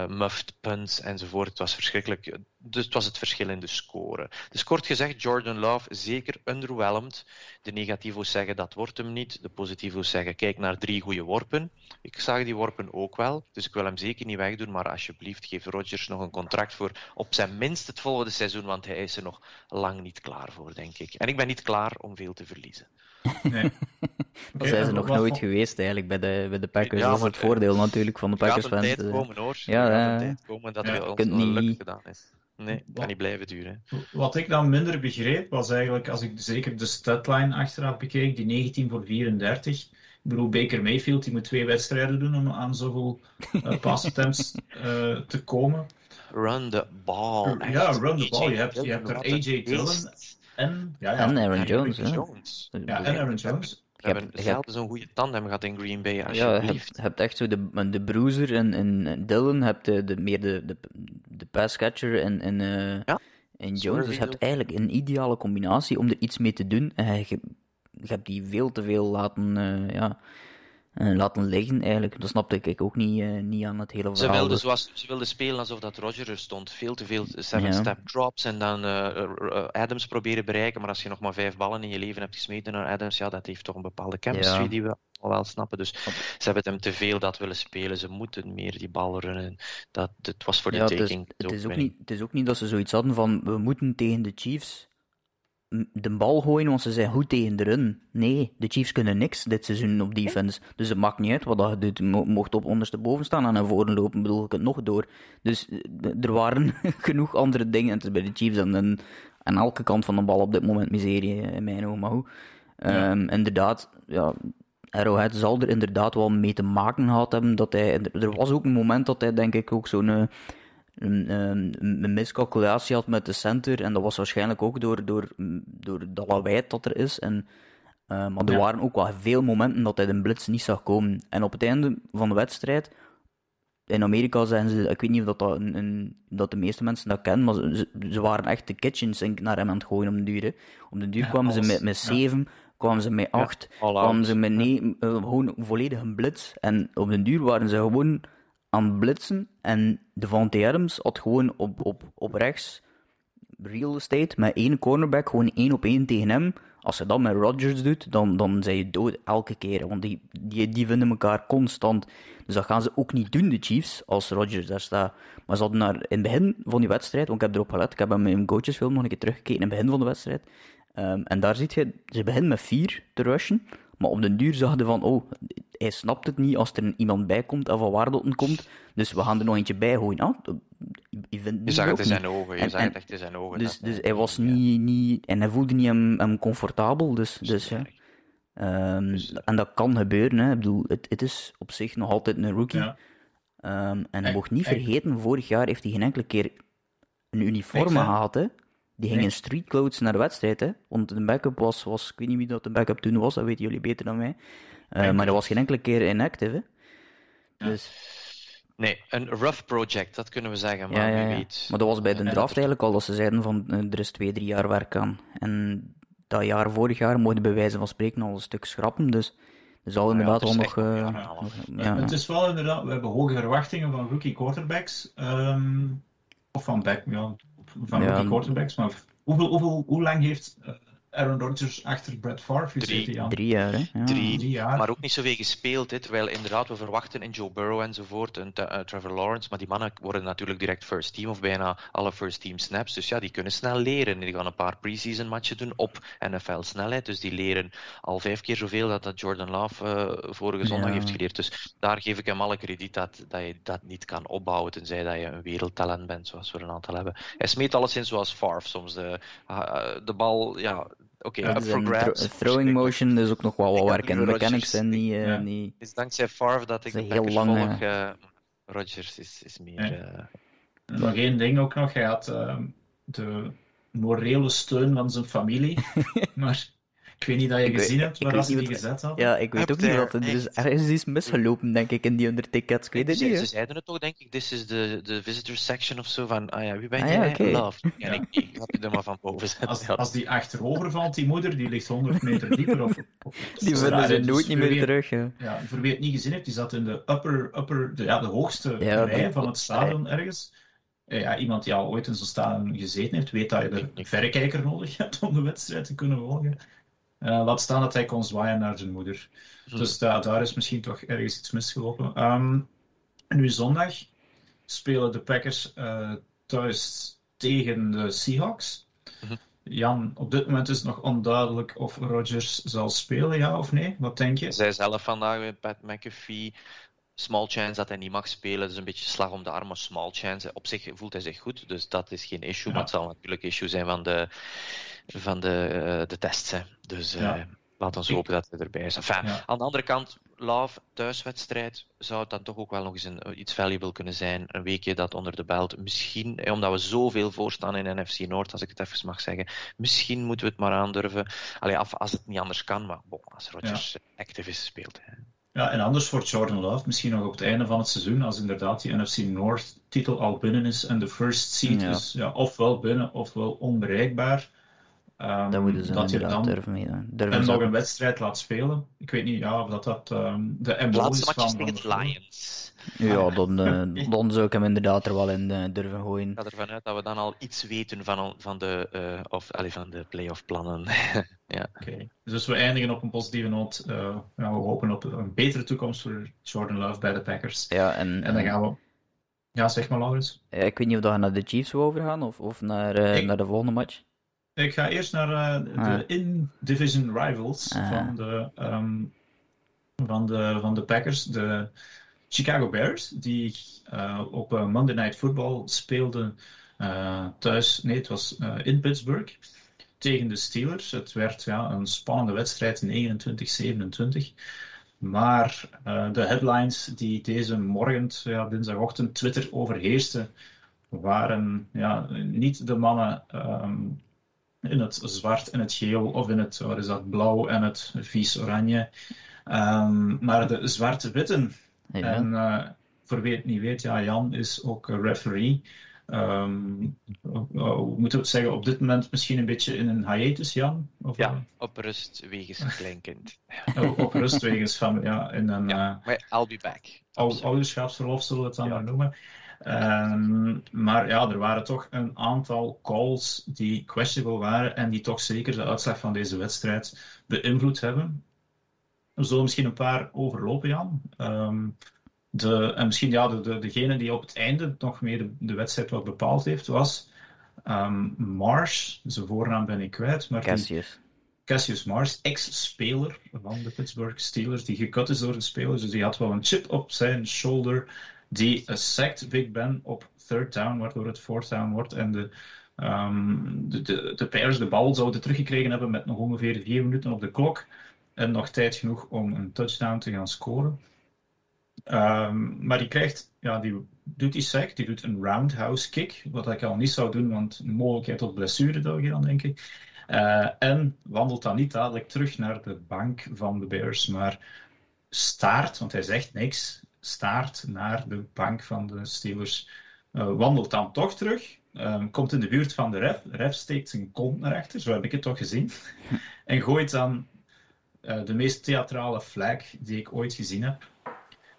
muffed punts enzovoort. Het was verschrikkelijk. Dus het was het verschil in de score. Dus kort gezegd, Jordan Love zeker underwhelmed. De negativo's zeggen dat wordt hem niet. De positivo's zeggen kijk naar drie goede worpen. Ik zag die worpen ook wel, dus ik wil hem zeker niet wegdoen. Maar alsjeblieft, geef Rodgers nog een contract voor op zijn minst het volgende seizoen, want hij is er nog lang niet klaar voor, denk ik. En ik ben niet klaar om veel te verliezen. Nee. dat zijn ze nog nooit geweest eigenlijk bij de, bij de Packers. Ja, dat is het voordeel natuurlijk van de Packers. Het gaat een tijd komen hoor. Ja, ja. een tijd komen dat ja, ons niet... gedaan is. Nee, het kan niet blijven duren. Wat ik dan minder begreep, was eigenlijk, als ik zeker de statline achteraf bekeek, die 19 voor 34. Ik bedoel, Baker Mayfield die moet twee wedstrijden doen om aan zoveel uh, pass attempts uh, te komen. Run the ball. Ja, run the ball. Je hebt, je hebt er AJ Dillon en, ja, ja, en Aaron Jones. Jones. Ja, en Aaron Jones. We hebben zelden zo'n goede tandem gehad in Green Bay, alsjeblieft. Ja, je hebt, hebt, echt zo de, de bruiser en, en Dylan, hebt de, de, meer de, de, de passcatcher en, en, uh, ja, en Jones. Dus je hebt eigenlijk een ideale combinatie om er iets mee te doen. En je, je hebt die veel te veel laten, uh, ja, laten liggen eigenlijk. Dat snapte ik ook niet, uh, niet aan het hele verhaal. Ze wilde, zoals, ze wilde spelen alsof dat Roger er stond. Veel te veel seven-step drops en dan uh, Adams proberen bereiken. Maar als je nog maar vijf ballen in je leven hebt gesmeten naar Adams, ja, dat heeft toch een bepaalde chemistry ja. die we al wel snappen. Dus ze hebben hem te veel dat willen spelen. Ze moeten meer die bal runnen. Dat, het was voor de ja, taking. Het is, het, is ook niet, het is ook niet dat ze zoiets hadden van we moeten tegen de Chiefs de bal gooien, want ze zijn goed tegen de run. Nee, de Chiefs kunnen niks dit seizoen op defense. Dus het maakt niet uit wat je doet. Mocht op ondersteboven staan en naar voren lopen, bedoel ik het nog door. Dus er waren genoeg andere dingen. Het is bij de Chiefs en, en aan elke kant van de bal op dit moment miserie, in mijn ogen. Maar hoe? Ja. Um, inderdaad, ja, Arrowhead zal er inderdaad wel mee te maken gehad hebben. Dat hij, er was ook een moment dat hij, denk ik, ook zo'n een, een, een, miscalculatie had met de center. En dat was waarschijnlijk ook door, door, door dat lawaai dat er is. En, uh, maar er ja. waren ook wel veel momenten dat hij de blitz niet zag komen. En op het einde van de wedstrijd, in Amerika zijn ze, ik weet niet of dat, dat, een, dat de meeste mensen dat kennen, maar ze, ze waren echt de kitchen sink naar hem aan het gooien om de duur. Hè. Om de duur ja, kwamen alles, ze met, met zeven, kwamen ze met acht, kwamen ze met nee, uh, gewoon volledig een blitz. En op de duur waren ze gewoon aan blitsen en Devante Adams had gewoon op, op, op rechts real estate met één cornerback, gewoon één op één tegen hem. Als je dat met Rodgers doet, dan, dan zijn je dood elke keer. Want die, die, die vinden elkaar constant. Dus dat gaan ze ook niet doen, de Chiefs, als Rodgers daar staat. Maar ze hadden in het begin van die wedstrijd, want ik heb erop gelet, ik heb hem in mijn coachesfilm nog een keer teruggekeken in het begin van de wedstrijd. Um, en daar zie je, ze beginnen met vier te rushen. Maar op den duur zag je van, oh, hij snapt het niet als er iemand bij komt of van waar dat komt. Dus we gaan er nog eentje bij gooien. Ah, je, vindt je zag het in zijn ogen, je en, zag het echt in zijn ogen. Dus, dus hij was niet, niet, en hij voelde niet hem, hem comfortabel, dus, dus ja. Um, dus, en dat kan gebeuren, hè. Ik bedoel, het, het is op zich nog altijd een rookie. Ja. Um, en je mocht niet vergeten, vorig jaar heeft hij geen enkele keer een uniform gehad, hè. Die ging in streetclothes naar de wedstrijd, hè. Want de backup was, was, ik weet niet wie dat de backup toen was, dat weten jullie beter dan mij. Uh, maar dat was geen enkele keer inactive, hè. Dus... Nee, een rough project, dat kunnen we zeggen, maar ja, ja, weet... Maar dat was bij de draft eigenlijk al, dat ze zeiden van, uh, er is twee, drie jaar werk aan. En dat jaar vorig jaar mochten bij wijze van spreken al een stuk schrappen, dus... Er zal inderdaad wel nog... Uh, ja, Het is wel inderdaad, we hebben hoge verwachtingen van rookie quarterbacks. Um, of van back, ja, van ja, rookie quarterbacks. Maar hoeveel, hoeveel, hoe lang heeft uh, Aaron Rodgers achter Brett Favre Drie, jaar. drie jaar, hè? Ja. Drie, drie, jaar. Maar ook niet zoveel gespeeld, hè, terwijl inderdaad we verwachten in Joe Burrow enzovoort, en uh, Trevor Lawrence, maar die mannen worden natuurlijk direct first team, of bijna alle first team snaps, dus ja, die kunnen snel leren. Die gaan een paar preseason matchen doen op NFL snelheid, dus die leren al vijf keer zoveel dat, dat Jordan Love uh, vorige zondag ja. heeft geleerd. Dus daar geef ik hem alle krediet dat, dat je dat niet kan opbouwen, tenzij dat je een wereldtalent bent, zoals we er een aantal hebben. Hij smeet alleszins zoals Favre soms de, uh, de bal, ja, Oké, okay, ja, throwing motion is ook nog wel wat werk. En mechanics zijn niet, uh, ja. niet... Het is dankzij Favre dat ik de heel lang, volg. Uh, Rodgers is, is meer... Ja. Uh... Nog één ding ook nog. Hij had ehm, de morele steun van zijn familie. maar ik weet niet dat je ik gezien weet, hebt waar ze die gezet hadden. Ja, ik weet ook niet wat er is. Ergens is misgelopen, denk ik, in die undertickets. Ik weet het niet. Ze zeiden het toch, denk ik. This is de, de visitor section of zo. Van, ah ja, wie ben ah, jij? Okay. Love. Ja, ik niet. Ik had je er maar van boven zetten. Als, als die achterover valt, die moeder, die ligt 100 meter dieper. Of, of, die vinden ze nooit niet meer terug. Ja. ja, voor wie het niet gezien heeft, die zat in de upper, upper de, ja, de hoogste ja, rij van het stadion ergens. Eh, ja, iemand die al ooit in zo'n stadion gezeten heeft, weet dat je er een verrekijker nodig hebt om de wedstrijd te kunnen volgen. Uh, laat staan dat hij kon zwaaien naar zijn moeder. Hm. Dus daar is misschien toch ergens iets misgelopen. Um, nu zondag spelen de Packers uh, thuis tegen de Seahawks. Hm. Jan, op dit moment is het nog onduidelijk of Rodgers zal spelen, ja of nee? Wat denk je? Zij zelf vandaag met Pat McAfee. Small chance dat hij niet mag spelen, dus een beetje slag om de arm, maar small chance. Op zich voelt hij zich goed, dus dat is geen issue. Ja. Maar het zal natuurlijk issue zijn van de, van de, de tests. Hè. Dus ja. laat ons hopen dat hij erbij is. Enfin, ja. Aan de andere kant, Love, thuiswedstrijd, zou het dan toch ook wel nog eens een, iets valuable kunnen zijn. Een weekje dat onder de belt. Misschien, omdat we zoveel voorstaan in NFC Noord, als ik het even mag zeggen. Misschien moeten we het maar aandurven. Allee, af, als het niet anders kan, maar bon, als Rodgers active is, speelt. Hè. Ja, en anders voor Jordan Love, misschien nog op het einde van het seizoen, als inderdaad die NFC North-titel al binnen is en de first seed ja. is ja, ofwel binnen ofwel onbereikbaar. Um, dan moeten ze dat je dan durven en nog een wedstrijd laat spelen. Ik weet niet ja, of dat, dat um, de MO is van... tegen het Lions. Ja, dan, uh, dan zou ik hem inderdaad er wel in uh, durven gooien. Ik ga ervan uit dat we dan al iets weten van, van de, uh, of, allez, van de playoff plannen. ja. Okay. Dus we eindigen op een positieve noot. ja, we hopen op een betere toekomst voor Jordan Love bij de Packers. Ja, en, en dan gaan we... Ja, zeg maar, Laurens. ik weet niet of we naar de Chiefs wil overgaan of, of naar, ik... naar de volgende match. Ik ga eerst naar uh, de in-division rivals ah. van, de, um, van, de, van de Packers, de Chicago Bears, die uh, op uh, Monday Night Football speelden thuis, nee, het was in Pittsburgh, tegen de Steelers. Het werd ja, een spannende wedstrijd, 29-27. Maar de headlines die deze morgen, ja, dinsdagochtend, Twitter overheersten, waren ja, niet de mannen um, in het zwart en het geel of in het wat is dat, blauw en het vies oranje. Um, maar de zwarte-witten. Ja. En uh, voor wie het niet weet, ja, Jan is ook referee. Um, hoe moeten we het zeggen? Op dit moment misschien een beetje in een hiatus, Jan? Of, ja, op rust wegens een kleinkind. op, op rust wegens van, ja, in een... Ja, uh, I'll be back. Ouderschapsverlof zullen we het dan maar noemen. Um, maar ja, er waren toch een aantal calls die questionable waren en die toch zeker de uitslag van deze wedstrijd beïnvloed hebben. We zullen misschien een paar overlopen, Jan. Um, de, en misschien ja, de, de, degene die op het einde nog meer de, de wedstrijd wat bepaald heeft, was um, Marsh. Zijn voornaam ben ik kwijt. Maar Cassius. Die, Cassius Marsh, ex-speler van de Pittsburgh Steelers, die gekut is door de spelers. Dus die had wel een chip op zijn shoulder. Die sacked Big Ben op third down, waardoor het fourth down wordt. En de, um, de, de, de Bears de bal zouden teruggekregen hebben met nog ongeveer vier minuten op de klok. En nog tijd genoeg om een touchdown te gaan scoren. Um, maar die krijgt, ja, die doet die sack, die doet een roundhouse kick, wat ik al niet zou doen, want een mogelijkheid tot blessure zou je dan, denk ik. Uh, en wandelt dan niet dadelijk terug naar de bank van de Bears, maar staart, want hij zegt niks, staart naar de bank van de Steelers, uh, wandelt dan toch terug, um, komt in de buurt van de ref, de ref steekt zijn kont naar achter, zo heb ik het toch gezien, en gooit dan uh, de meest theatrale flag die ik ooit gezien heb.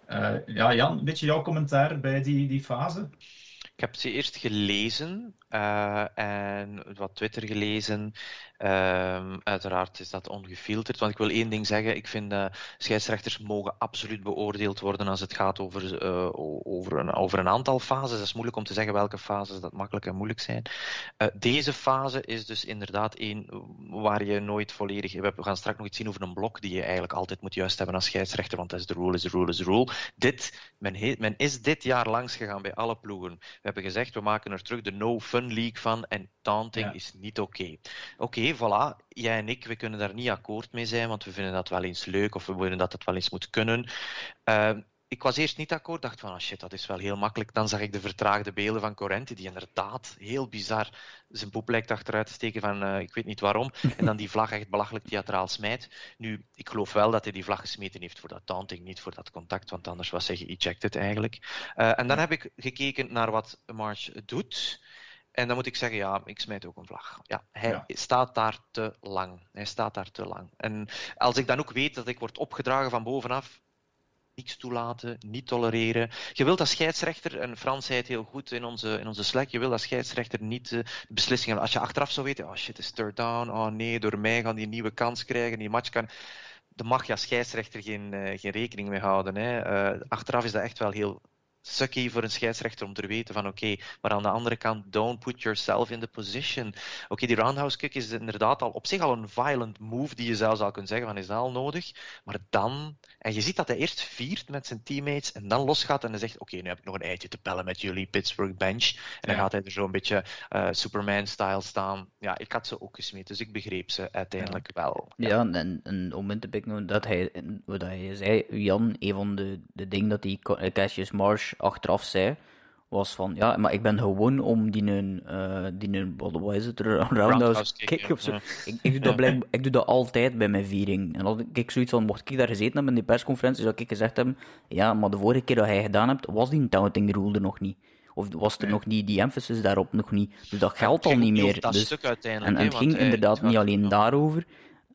Uh, ja, Jan, een beetje jouw commentaar bij die, die fase? Ik heb ze eerst gelezen uh, en wat Twitter gelezen. Uh, uiteraard is dat ongefilterd. Want ik wil één ding zeggen. Ik vind uh, scheidsrechters mogen absoluut beoordeeld worden als het gaat over, uh, over, een, over een aantal fases. Dat is moeilijk om te zeggen welke fases dat makkelijk en moeilijk zijn. deze fase is dus inderdaad één waar je nooit volledig... We gaan straks nog iets zien over een blok die je eigenlijk altijd moet juist hebben als scheidsrechter. Want dat is de rule, is de rule, is de rule. Dit, men, men is dit jaar langs gegaan bij alle ploegen. Hebben gezegd, we maken er terug de no-fun league van. En taunting ja. is niet oké. Okay. Oké, okay, voilà, jij en ik, we kunnen daar niet akkoord mee zijn, want we vinden dat wel eens leuk of we vinden dat het wel eens moet kunnen. Uh, ik was eerst niet akkoord, dacht van, oh shit, dat is wel heel makkelijk. Dan zag ik de vertraagde beelden van Corrente, die inderdaad heel bizar zijn poep lijkt achteruit te steken van, uh, ik weet niet waarom. En dan die vlag echt belachelijk theatraal smijt. Nu, ik geloof wel dat hij die vlag gesmeten heeft voor dat taunting, niet voor dat contact, want anders was hij geëjected eigenlijk. Uh, en dan heb ik gekeken naar wat March doet. En dan moet ik zeggen, ja, ik smijt ook een vlag. Ja, hij ja. staat daar te lang. Hij staat daar te lang. En als ik dan ook weet dat ik word opgedragen van bovenaf, niks toelaten, niet tolereren. Je wilt als scheidsrechter, en Frans zei het heel goed in onze, in onze Slack, je wilt als scheidsrechter niet uh, beslissingen. Als je achteraf zou weten, oh shit, is third down, oh nee, door mij gaan die nieuwe kans krijgen, die match kan... Dan mag je als scheidsrechter geen, uh, geen rekening mee houden. Hè. Uh, achteraf is dat echt wel heel sucky voor een scheidsrechter om te weten van oké, okay, maar aan de andere kant, don't put yourself in the position. Oké, okay, die roundhouse kick is inderdaad al op zich al een violent move die je zelfs al kunt zeggen van is dat al nodig, maar dan, en je ziet dat hij eerst viert met zijn teammates en dan losgaat en hij zegt oké, okay, nu heb ik nog een eitje te pellen met jullie Pittsburgh bench en dan ja. gaat hij er zo een beetje uh, Superman-style staan. Ja, ik had ze ook gesmeten, dus ik begreep ze uiteindelijk ja. wel. Ja, ja en, en om in te pikken dat hij, wat hij zei, Jan, een van de, de dingen dat die Cassius Marsh achteraf zei, was van, ja, maar ik ben gewoon om die een, uh, die een wat is het, roundhouse kick, kick of zo. Ja. Ik, ik, doe dat ik doe dat altijd bij mijn viering. En als ik zoiets van, mocht ik daar gezeten hebben in die persconferentie, zou ik gezegd hebben, ja, maar de vorige keer dat hij gedaan hebt, was die taunting rule er nog niet. Of was er nee. nog niet, die emphasis daarop nog niet. Dus dat geldt al niet meer. Dat dus, stuk uiteindelijk, en, en het ging inderdaad niet alleen daarover.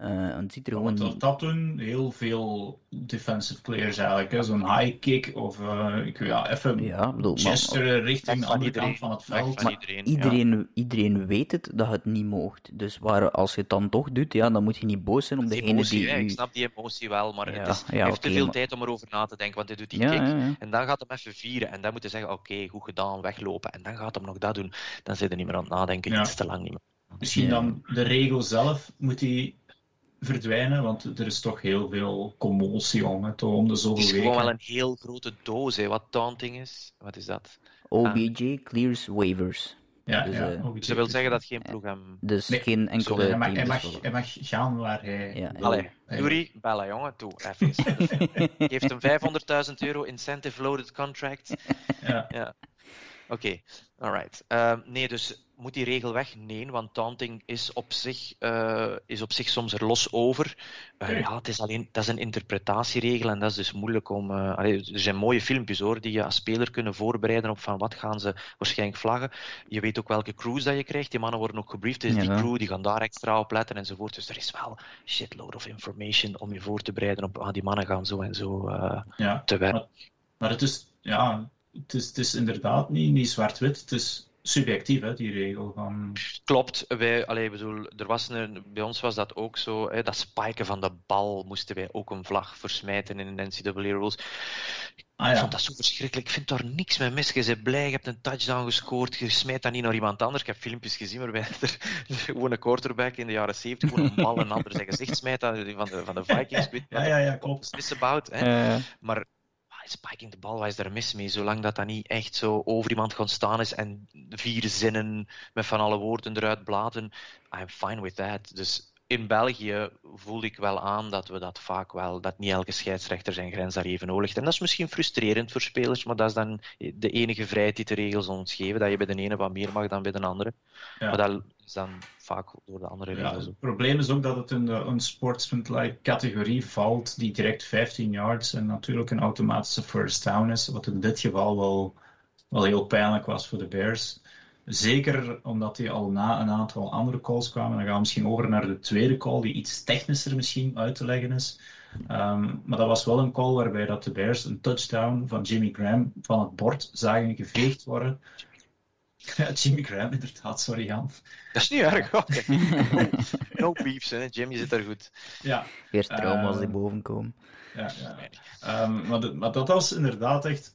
Uh, het ziet er gewoon dat doen heel veel defensive players eigenlijk. Zo'n high kick of uh, ik, ja, even ja, bedoel, gesturen richting de andere iedereen, kant van het veld. Van maar iedereen, iedereen, ja. iedereen weet het dat het niet moogt. Dus waar, als je het dan toch doet, ja, dan moet je niet boos zijn op Die degene emotie, die... hè, Ik snap die emotie wel, maar Ja, het is, ja, hij heeft te veel maar- tijd om erover na te denken, want hij doet die Ja, kick ja, ja. en dan gaat hem even vieren en dan moet hij zeggen, oké, goed gedaan, weglopen en dan gaat hem nog dat doen. Dan zit hij niet meer aan het nadenken, Ja. iets te lang niet meer. Misschien Ja. dan de regel zelf moet die verdwijnen, want er is toch heel veel commotie om het om de Het zoveel is weken. gewoon wel een heel grote doos, hè. wat taunting is. Wat is dat? OBJ clears waivers. Ja, Dus, ja, eh, Ze wil zeggen dat geen ploeg hem... Dus Nee, geen enkele Sorry, hij, mag, hij, is mag, hij mag gaan waar hij Ja, wil. Allee, Hij- Yuri, bellen jongen, toe, even. Geeft hem 500.000 euro incentive loaded contract. Ja. Ja. Oké, alright. Ehm, nee, dus moet die regel weg? Nee, want taunting is op zich, uh, is op zich soms er los over. Uh, ja, het is alleen, dat is een interpretatieregel en dat is dus moeilijk om... Uh, allee, er zijn mooie filmpjes hoor, die je als speler kunnen voorbereiden op van wat gaan ze waarschijnlijk vlaggen. Je weet ook welke crews dat je krijgt. Die mannen worden ook gebriefd. Dus ja. die crew die gaan daar extra op letten enzovoort. Dus er is wel shitload of information om je voor te bereiden op ah, die mannen gaan zo en zo ja, te werken. Maar, maar, het is... Ja, het is, het is inderdaad niet, niet zwart-wit. Het is subjectief, hè, die regel. Van... Klopt. Wij, allee, bedoel, er was een, bij ons was dat ook zo. Hè, dat spiken van de bal moesten wij ook een vlag versmijten in de NCAA rules. Ah, ja. Ik vond dat zo verschrikkelijk. Ik vind daar niks mee mis. Je bent blij, je hebt een touchdown gescoord. Je smijt dat niet naar iemand anders. Ik heb filmpjes gezien waarbij er gewoon een quarterback in de jaren 70 gewoon een bal een ander zijn gezicht smijt. Van de, van de Vikings. Ja, ja, ja, klopt. Is about, hè. Uh... Maar spiking de bal, wat daar mis mee? Zolang dat dat niet echt zo over iemand gaan staan is en vier zinnen met van alle woorden eruit blaten, I'm fine with that. Dus in België voel ik wel aan dat we dat vaak wel, dat niet elke scheidsrechter zijn grens daar even oorlegt. En dat is misschien frustrerend voor spelers, maar dat is dan de enige vrijheid die de regels ons geven, dat je bij de ene wat meer mag dan bij de andere. Ja. Maar dat is dan vaak door de andere regels. Ja, het probleem is ook dat het in de unsportsmanlike categorie valt, die direct 15 yards en natuurlijk een automatische first down is, wat in dit geval wel, wel heel pijnlijk was voor de Bears. Zeker omdat die al na een aantal andere calls kwamen. Dan gaan we misschien over naar de tweede call, die iets technischer misschien uit te leggen is. Um, maar dat was wel een call waarbij dat de Bears een touchdown van Jimmy Graham van het bord zagen geveegd worden. Ja, Jimmy Graham, inderdaad. Sorry, Jan. Dat is niet erg. no beefs, hè. Jimmy zit daar goed. Ja. Eerst trauma als die boven komen. Ja, ja. Um, maar, maar dat was inderdaad echt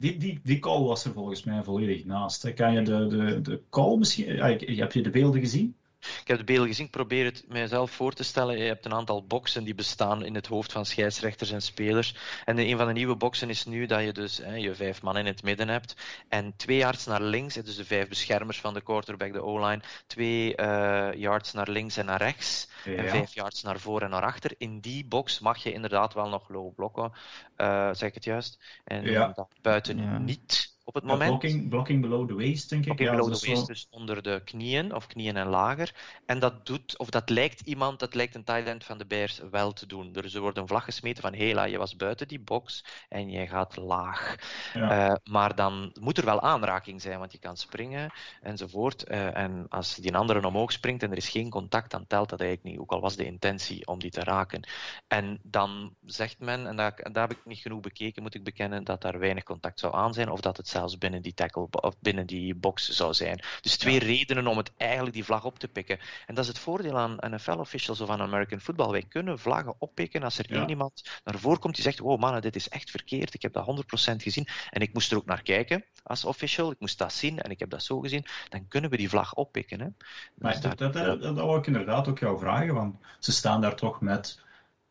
die, die, die call was er volgens mij volledig naast. Kan je de, de, de call misschien... Heb je de beelden gezien? Ik heb de beelden gezien, ik probeer het mijzelf voor te stellen. Je hebt een aantal boxen die bestaan in het hoofd van scheidsrechters en spelers. En een van de nieuwe boxen is nu dat je dus hè, je vijf man in het midden hebt. En twee yards naar links, dus de vijf beschermers van de quarterback, de O-line. Twee uh, yards naar links en naar rechts. Ja. En vijf yards naar voor en naar achter. In die box mag je inderdaad wel nog low blokken, uh, zeg ik het juist. En ja. buiten ja. niet op het moment. Blocking, blocking below the waist, denk ik. Blocking ja, below the waist, dus onder de knieën, of knieën en lager. En dat doet, of dat lijkt iemand, dat lijkt een end van de Bears wel te doen. Dus er wordt een vlag gesmeten van, hela, je was buiten die box en je gaat laag. Ja. Uh, maar dan moet er wel aanraking zijn, want je kan springen enzovoort. Uh, en als die andere omhoog springt en er is geen contact, dan telt dat eigenlijk niet. Ook al was de intentie om die te raken. En dan zegt men, en daar, daar heb ik niet genoeg bekeken, moet ik bekennen, dat daar weinig contact zou aan zijn, of dat het zelfs binnen die tackle of binnen die box zou zijn. Dus twee ja. redenen om het eigenlijk die vlag op te pikken. En dat is het voordeel aan NFL-officials of aan American football. Wij kunnen vlaggen oppikken als er ja. één iemand naar voren komt die zegt: Wow, mannen, dit is echt verkeerd. Ik heb dat 100% gezien en ik moest er ook naar kijken als official. Ik moest dat zien en ik heb dat zo gezien. Dan kunnen we die vlag oppikken. Hè. Maar dus dat, dat, dat, dat wou ik inderdaad ook jou vragen, want ze staan daar toch met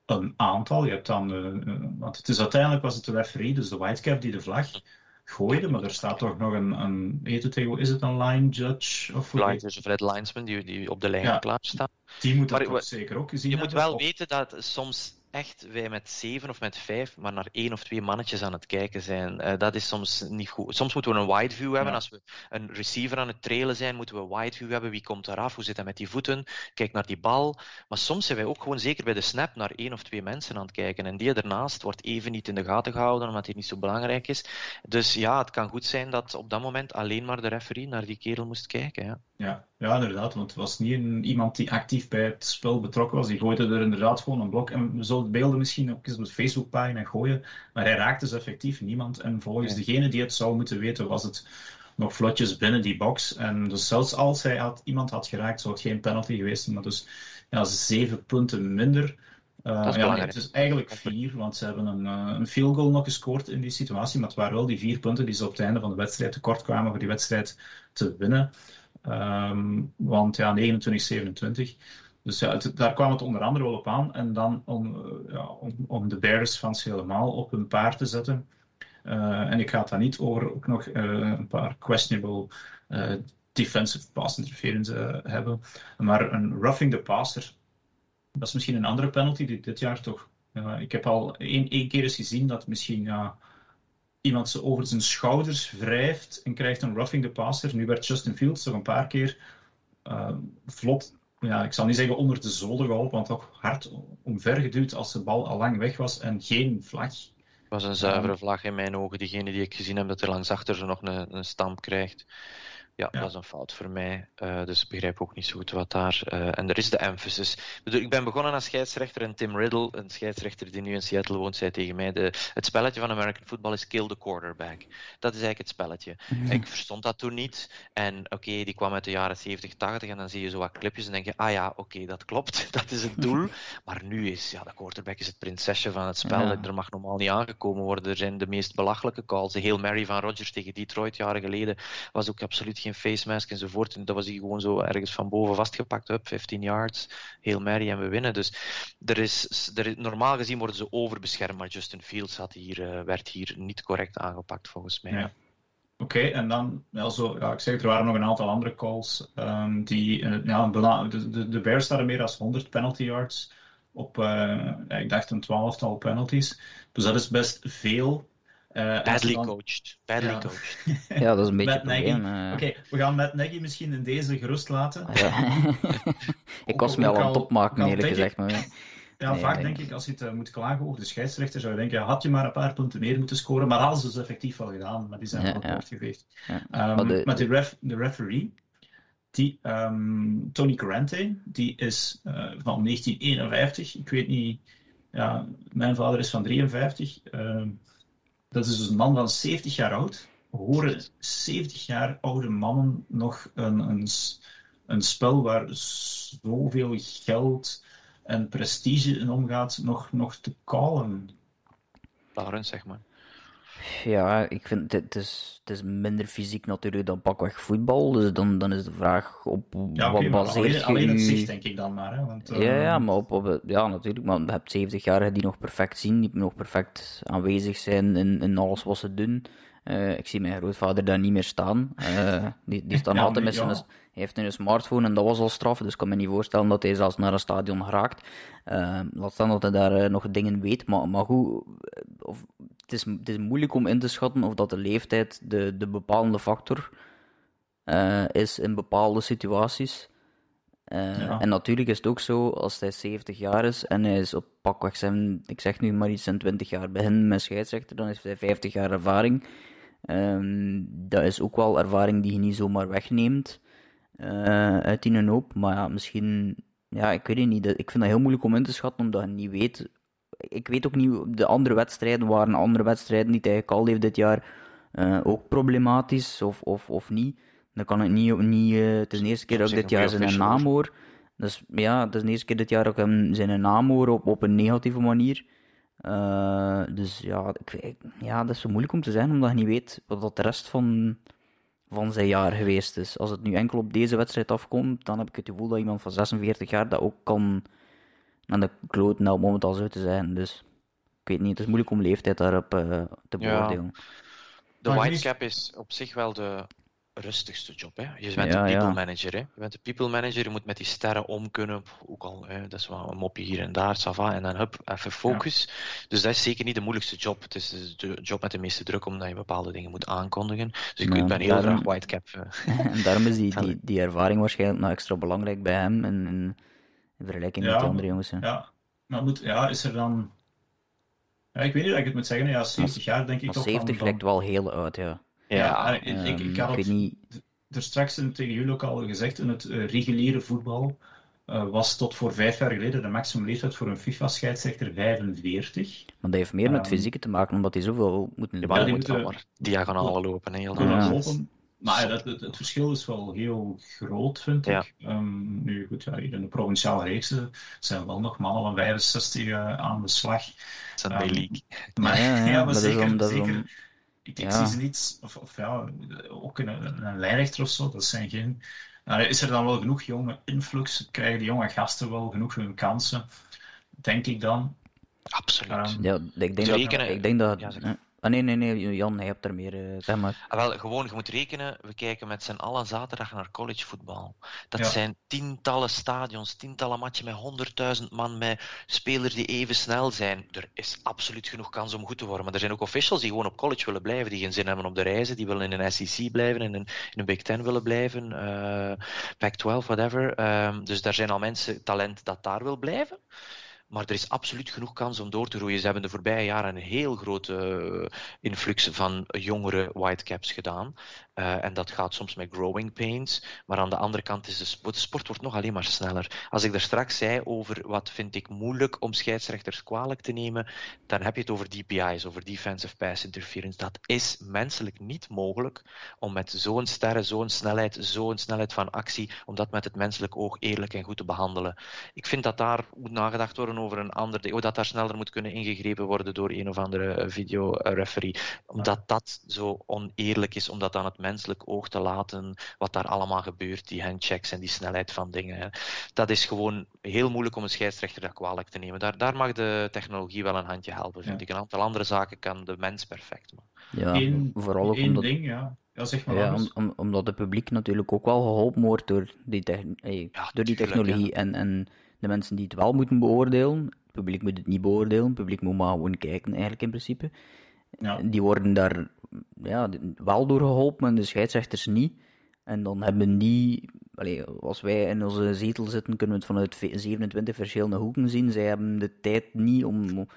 een aantal. Je hebt dan, uh, want het is uiteindelijk was het de referee, dus de whitecap die de vlag gooide, maar er staat toch nog een, een het is het een line judge? Of line judge of red linesman die, die op de lijn ja, geplaatst staat. Die moet dat toch zeker ook gezien Je hebben, moet wel of... weten dat soms echt wij met zeven of met vijf maar naar één of twee mannetjes aan het kijken zijn. Uh, dat is soms niet goed. Soms moeten we een wide view hebben. Ja. Als we een receiver aan het trailen zijn, moeten we wide view hebben. Wie komt eraf? Hoe zit hij met die voeten? Kijk naar die bal. Maar soms zijn wij ook gewoon, zeker bij de snap, naar één of twee mensen aan het kijken. En die ernaast wordt even niet in de gaten gehouden, omdat hij niet zo belangrijk is. Dus ja, het kan goed zijn dat op dat moment alleen maar de referee naar die kerel moest kijken. Ja. Ja, ja, inderdaad. Want het was niet een, iemand die actief bij het spel betrokken was. Die gooide er inderdaad gewoon een blok. En we zullen beelden misschien ook eens op de Facebookpagina gooien. Maar hij raakte dus effectief niemand. En volgens ja. degene die het zou moeten weten, was het nog vlotjes binnen die box. En dus zelfs als hij had, iemand had geraakt, zou het geen penalty geweest zijn. Maar dus ja, zeven punten minder. Uh, ja, nee, het is eigenlijk vier, want ze hebben een, uh, een field goal nog gescoord in die situatie. Maar het waren wel die vier punten die ze op het einde van de wedstrijd tekort kwamen voor die wedstrijd te winnen. Um, want ja, 29, 27. Dus ja, daar kwam het onder andere wel op aan. En dan om, ja, om, de Bears-fans helemaal op hun paard te zetten. Uh, en ik ga het dan niet over ook nog uh, een paar questionable uh, defensive pass interference hebben. Maar een roughing the passer, dat is misschien een andere penalty die dit jaar toch. ik heb al één, één keer eens gezien dat misschien ja, iemand ze over zijn schouders wrijft en krijgt een roughing the passer. Nu werd Justin Fields toch een paar keer uh, vlot, ja, ik zal niet zeggen onder de zolen geholpen, want toch hard omvergeduwd als de bal al lang weg was en geen vlag. Het was een zuivere vlag in mijn ogen. Diegene die ik gezien heb dat er langs achter ze nog een, een stamp krijgt. Ja, ja, dat is een fout voor mij. Uh, dus ik begrijp ook niet zo goed wat daar. Uh, en er is de emphasis. Ik ben begonnen als scheidsrechter en Tim Riddle, een scheidsrechter die nu in Seattle woont, zei tegen mij: de, het spelletje van American football is kill the quarterback. Dat is eigenlijk het spelletje. Ik verstond dat toen niet. En oké, okay, die kwam uit de jaren 70, 80 en dan zie je zo wat clipjes en denk je: ah ja, oké, okay, dat klopt. Dat is het doel. Maar nu is ja, de quarterback is het prinsesje van het spel. Ja. Er mag normaal niet aangekomen worden. Er zijn de meest belachelijke calls. De heel Mary van Rodgers tegen Detroit jaren geleden was ook absoluut geen face mask enzovoort. En dat was hij gewoon zo ergens van boven vastgepakt. Up, 15 yards, heel merrie en we winnen. Dus er is, er normaal gezien worden ze overbeschermd, maar Justin Fields had hier, uh, werd hier niet correct aangepakt volgens mij. Ja. Oké, en dan, also, ja, ik zeg, er waren nog een aantal andere calls. Um, die, uh, ja, de, de, de Bears hadden meer dan 100 penalty yards op, uh, ik dacht een twaalftal penalties. Dus dat is best veel. Uh, Badly dan... coached. Badly ja. coached. ja, dat is een beetje probleem. Uh... Oké, okay, we gaan met Nagy misschien in deze gerust laten. Ja. ik was me al aan het opmaken, eerlijk gezegd. Maar... Ja, vaak nee. denk ik, als je het uh, moet klagen over de scheidsrechter, zou je denken, had je maar een paar punten meer moeten scoren, maar hadden ze dus effectief wel gedaan, maar die zijn wel kort geweest. Um, maar de, maar de, ref, de referee, die, um, Tony Corrente, die is uh, van 1951, ik weet niet, ja, mijn vader is van 53, uh, dat is dus een man van 70 jaar oud. Horen 70 jaar oude mannen nog een, een, een spel waar zoveel geld en prestige in omgaat, nog, nog te callen? Laurens, zeg maar. Ja, ik vind het, is, het is minder fysiek natuurlijk dan pakweg voetbal. Dus dan, dan is de vraag op ja, wat baseert alleen, je... alleen het zicht denk ik dan maar. Hè? Want, uh... ja, ja, maar op, op, ja, natuurlijk. Maar je hebt 70 jaar die nog perfect zien, die nog perfect aanwezig zijn in, in alles wat ze doen. Uh, ik zie mijn grootvader daar niet meer staan. Uh, die, die staan Ja, altijd met zijn... ja. Heeft nu een smartphone en dat was al straf, dus ik kan me niet voorstellen dat hij zelfs naar een stadion geraakt. Uh, laat staan dat hij daar eh, nog dingen weet, maar, maar goed, eh, of, het, is, het is moeilijk om in te schatten of dat de leeftijd de, de bepalende factor eh, is in bepaalde situaties. Eh, Ja. En natuurlijk is het ook zo, als hij 70 jaar is en hij is op pakweg zijn, ik zeg nu maar iets, zijn 20 jaar begin met scheidsrechter, dan heeft hij 50 jaar ervaring. Ehm, dat is ook wel ervaring die je niet zomaar wegneemt eh, uit die een hoop. Maar ja, misschien, ja, ik weet het niet. Ik vind dat heel moeilijk om in te schatten, omdat je niet weet. Ik weet ook niet, de andere wedstrijden waren andere wedstrijden die hij gecallt heeft dit jaar eh, ook problematisch of, of, of niet. Dan kan ik niet, niet eh, het is de eerste keer dat ik dit jaar zijn naam hoor. Dus ja, het is de eerste keer dit jaar dat ik hem zijn naam hoor op, op een negatieve manier. Eh, dus ja, ik, weet- ja, dat is zo moeilijk om te zeggen, omdat je niet weet wat dat de rest van, van zijn jaar geweest is. Als het nu enkel op deze wedstrijd afkomt, dan heb ik het gevoel dat iemand van 46 jaar dat ook kan naar de kloot nou moment al zo te zijn. Dus ik weet niet, het is moeilijk om leeftijd daarop eh, te Ja. beoordelen. De Maar Whitecap is op zich wel de rustigste job. Hè? Je bent Ja, een ja. people manager. Hè? Je bent een people manager, je moet met die sterren om kunnen. Ook al, hè, dat is wel een mopje hier en daar, ça va, en dan hup, even focus. Dus dat is zeker niet de moeilijkste job. Het is dus de job met de meeste druk, omdat je bepaalde dingen moet aankondigen. Dus ik ben heel daarom- graag Whitecap. eh. En daarom is die, die, die ervaring waarschijnlijk nog extra belangrijk bij hem in, in, in vergelijking met de andere jongens. hè. Ja, maar moet, ja, is er dan... Ja, ik weet niet hoe ik het moet zeggen. Ja, 70 jaar denk ik toch 70 van... lijkt wel heel oud, ja. Ja, ik, ik, Ehm, ik, ik had weet het niet. er straks tegen jullie ook al gezegd, in het eh, reguliere voetbal eh, was tot voor vijf jaar geleden de maximum leeftijd voor een FIFA-scheidsrechter 45. Maar dat heeft meer met Ehm, fysiek te maken, omdat hij zoveel moet Ja, doen. maar Ja, die moeten- maar diagonaal lopen. Heel Ja. lopen. Maar ja, dat, het, het verschil is wel heel groot, vind Ja. ik. Ehm, nu, goed, ja, hier in de provinciale reeksen zijn wel nog mannen van 65 eh, aan de slag. Sunday Ehm, League. Maar, Ja, ja, ja, maar dat is zeker, om- dat is zeker om- ik, ik ja. zie ze niet, of, of ja, ook een, een lijnrechter of zo, dat zijn geen... Nou, is er dan wel genoeg jonge influx? Krijgen die jonge gasten wel genoeg hun kansen? Denk ik dan. Absoluut. Ehm, Ja, ik denk dat, rekenen- ik denk dat, Ja, Ah, nee, nee, nee, Jan, hij hebt er meer, uh, zeg maar. Ah, wel, gewoon, je moet rekenen, we kijken met z'n allen zaterdag naar collegevoetbal. Dat zijn tientallen stadions, tientallen matchen met honderdduizend man, met spelers die even snel zijn. Er is absoluut genoeg kans om goed te worden. Maar er zijn ook officials die gewoon op college willen blijven, die geen zin hebben op de reizen, die willen in een SEC blijven, in een, in een Big Ten willen blijven, uh, Pac-12, whatever. Uh, dus daar zijn al mensen, talent dat daar wil blijven. Maar er is absoluut genoeg kans om door te groeien. Ze hebben de voorbije jaren een heel grote eh, influx van jongere whitecaps gedaan. Uh, en dat gaat soms met growing pains. Maar aan de andere kant is de sport, sport wordt nog alleen maar sneller. Als ik daar straks zei over wat vind ik moeilijk om scheidsrechters kwalijk te nemen, dan heb je het over DPI's, over defensive pass interference. Dat is menselijk niet mogelijk om met zo'n sterren, zo'n snelheid, zo'n snelheid van actie, om dat met het menselijk oog eerlijk en goed te behandelen. Ik vind dat daar moet nagedacht worden over een ander, oh, dat daar sneller moet kunnen ingegrepen worden door een of andere videoreferee. Omdat dat zo oneerlijk is, omdat dan het menselijk oog te laten wat daar allemaal gebeurt, die handchecks en die snelheid van dingen. Dat is gewoon heel moeilijk om een scheidsrechter dat kwalijk te nemen. Daar, daar mag de technologie wel een handje helpen, vind ik. Een aantal andere zaken kan de mens perfect. Maar... Ja, vooral ook omdat... ding, ja. Ja, zeg maar ja, om, omdat het publiek natuurlijk ook wel geholpen wordt door die, hey, door die technologie. En, en de mensen die het wel moeten beoordelen, het publiek moet het niet beoordelen, het publiek moet maar gewoon kijken eigenlijk in principe. Ja. Die worden daar ja, wel door geholpen en de scheidsrechters niet. En dan hebben die, allez, als wij in onze zetel zitten, kunnen we het vanuit 27 verschillende hoeken zien. Zij hebben de tijd niet om.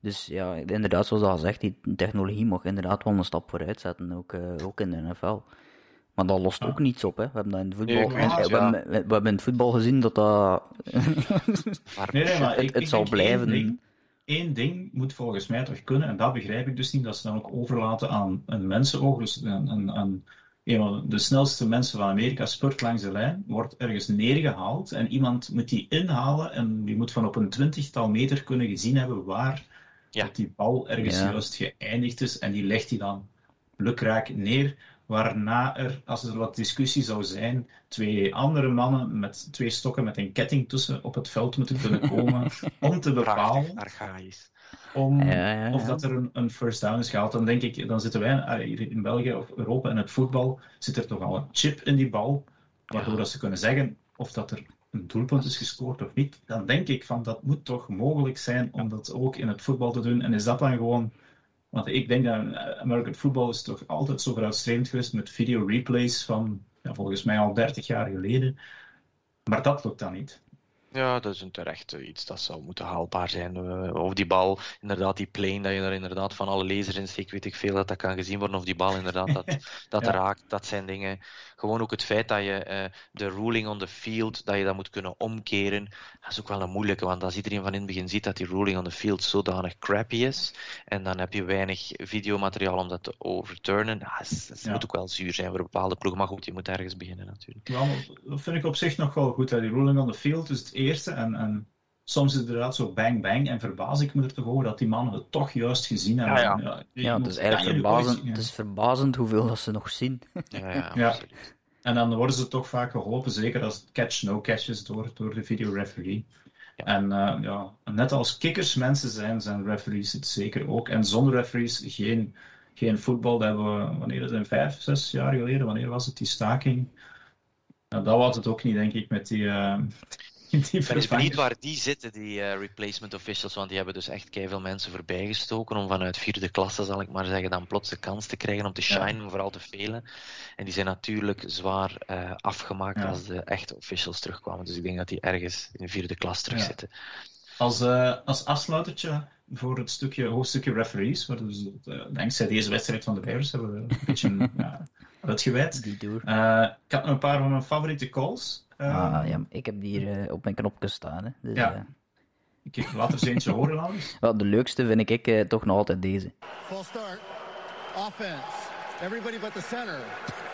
Dus ja, inderdaad, zoals al gezegd, die technologie mag inderdaad wel een stap vooruit zetten, ook, uh, ook in de NFL. Maar dat lost ook niets op. Hè. We hebben dat in het voetbal, nee, we, hebben, we, hebben in het voetbal gezien dat dat. nee, nee, maar het, ik, het zal blijven één ding moet volgens mij toch kunnen, en dat begrijp ik dus niet, dat ze dan ook overlaten aan een mensenoog. Dus aan, aan, een van de snelste mensen van Amerika spurt langs de lijn, wordt ergens neergehaald en iemand moet die inhalen en die moet van op een twintigtal meter kunnen gezien hebben waar ja. dat die bal ergens juist geëindigd is en die legt hij dan lukraak neer waarna er, als er wat discussie zou zijn, twee andere mannen met twee stokken met een ketting tussen op het veld moeten kunnen komen om te bepalen archaïs. Om, of dat er een, een, first down is gehaald. Dan denk ik, dan zitten wij ah, hier in België of Europa en het voetbal, zit er toch al een chip in die bal, waardoor dat ze kunnen zeggen of dat er een doelpunt is gescoord of niet. Dan denk ik van, dat moet toch mogelijk zijn om dat ook in het voetbal te doen. En is dat dan gewoon want ik denk dat eh, American football is toch altijd zo vooruitstrevend geweest met video replays van ja, volgens mij al 30 jaar geleden. Maar dat lukt dan niet. Ja, dat is een terecht iets dat zou moeten haalbaar zijn. Uh, of die bal, inderdaad, die plane, dat je er inderdaad van alle lasers in steekt, weet ik veel, dat dat kan gezien worden. Of die bal inderdaad, dat, dat raakt, dat zijn dingen. Gewoon ook het feit dat je uh, de ruling on the field, dat je dat moet kunnen omkeren, dat is ook wel een moeilijke, want als iedereen van in het begin ziet dat die ruling on the field zodanig crappy is, en dan heb je weinig videomateriaal om dat te overturnen, dat, moet ook wel zuur zijn voor bepaalde ploeg. Maar goed, je moet ergens beginnen natuurlijk. Ja, dat vind ik op zich nog wel goed. Hè. Die ruling on the field het eerste, en, en soms is het inderdaad zo bang bang, en verbaas ik me er toch over dat die mannen het toch juist gezien hebben. Ja, ja. ja, het is eigenlijk verbazend, het is verbazend hoeveel dat ze nog zien. Ja, ja, ja. En dan worden ze toch vaak geholpen, zeker als het catch-no-catch is door, door de videoreferee. Ja. En uh, ja, net als kikkers mensen zijn, zijn referees het zeker ook. En zonder referees geen, geen voetbal. Dat hebben we, wanneer is het, vijf, zes jaar geleden, wanneer was het, die staking? Nou, dat was het ook niet, denk ik, met die, uh, ik ben benieuwd waar die zitten, die uh, replacement officials, want die hebben dus echt veel mensen voorbijgestoken om vanuit vierde klasse, zal ik maar zeggen, dan plots de kans te krijgen om te shinen, ja. vooral te velen. En die zijn natuurlijk zwaar uh, afgemaakt ja. als de echte officials terugkwamen. Dus ik denk dat die ergens in vierde klas terugzitten. Ja. Als, uh, als afsluitertje voor het stukje, hoofdstukje referees, waar dus, dankzij deze wedstrijd van de Bears hebben we een beetje uitgeweid. ik had nog een paar van mijn favoriete calls. Uh, ah, ja, ik heb die hier uh, op mijn knopje staan. Hè. Dus, ja. Uh... Ik laat er eentje horen, Laurens. Wel, de leukste vind ik uh, toch nog altijd deze. Full start. Offense. Everybody but the center.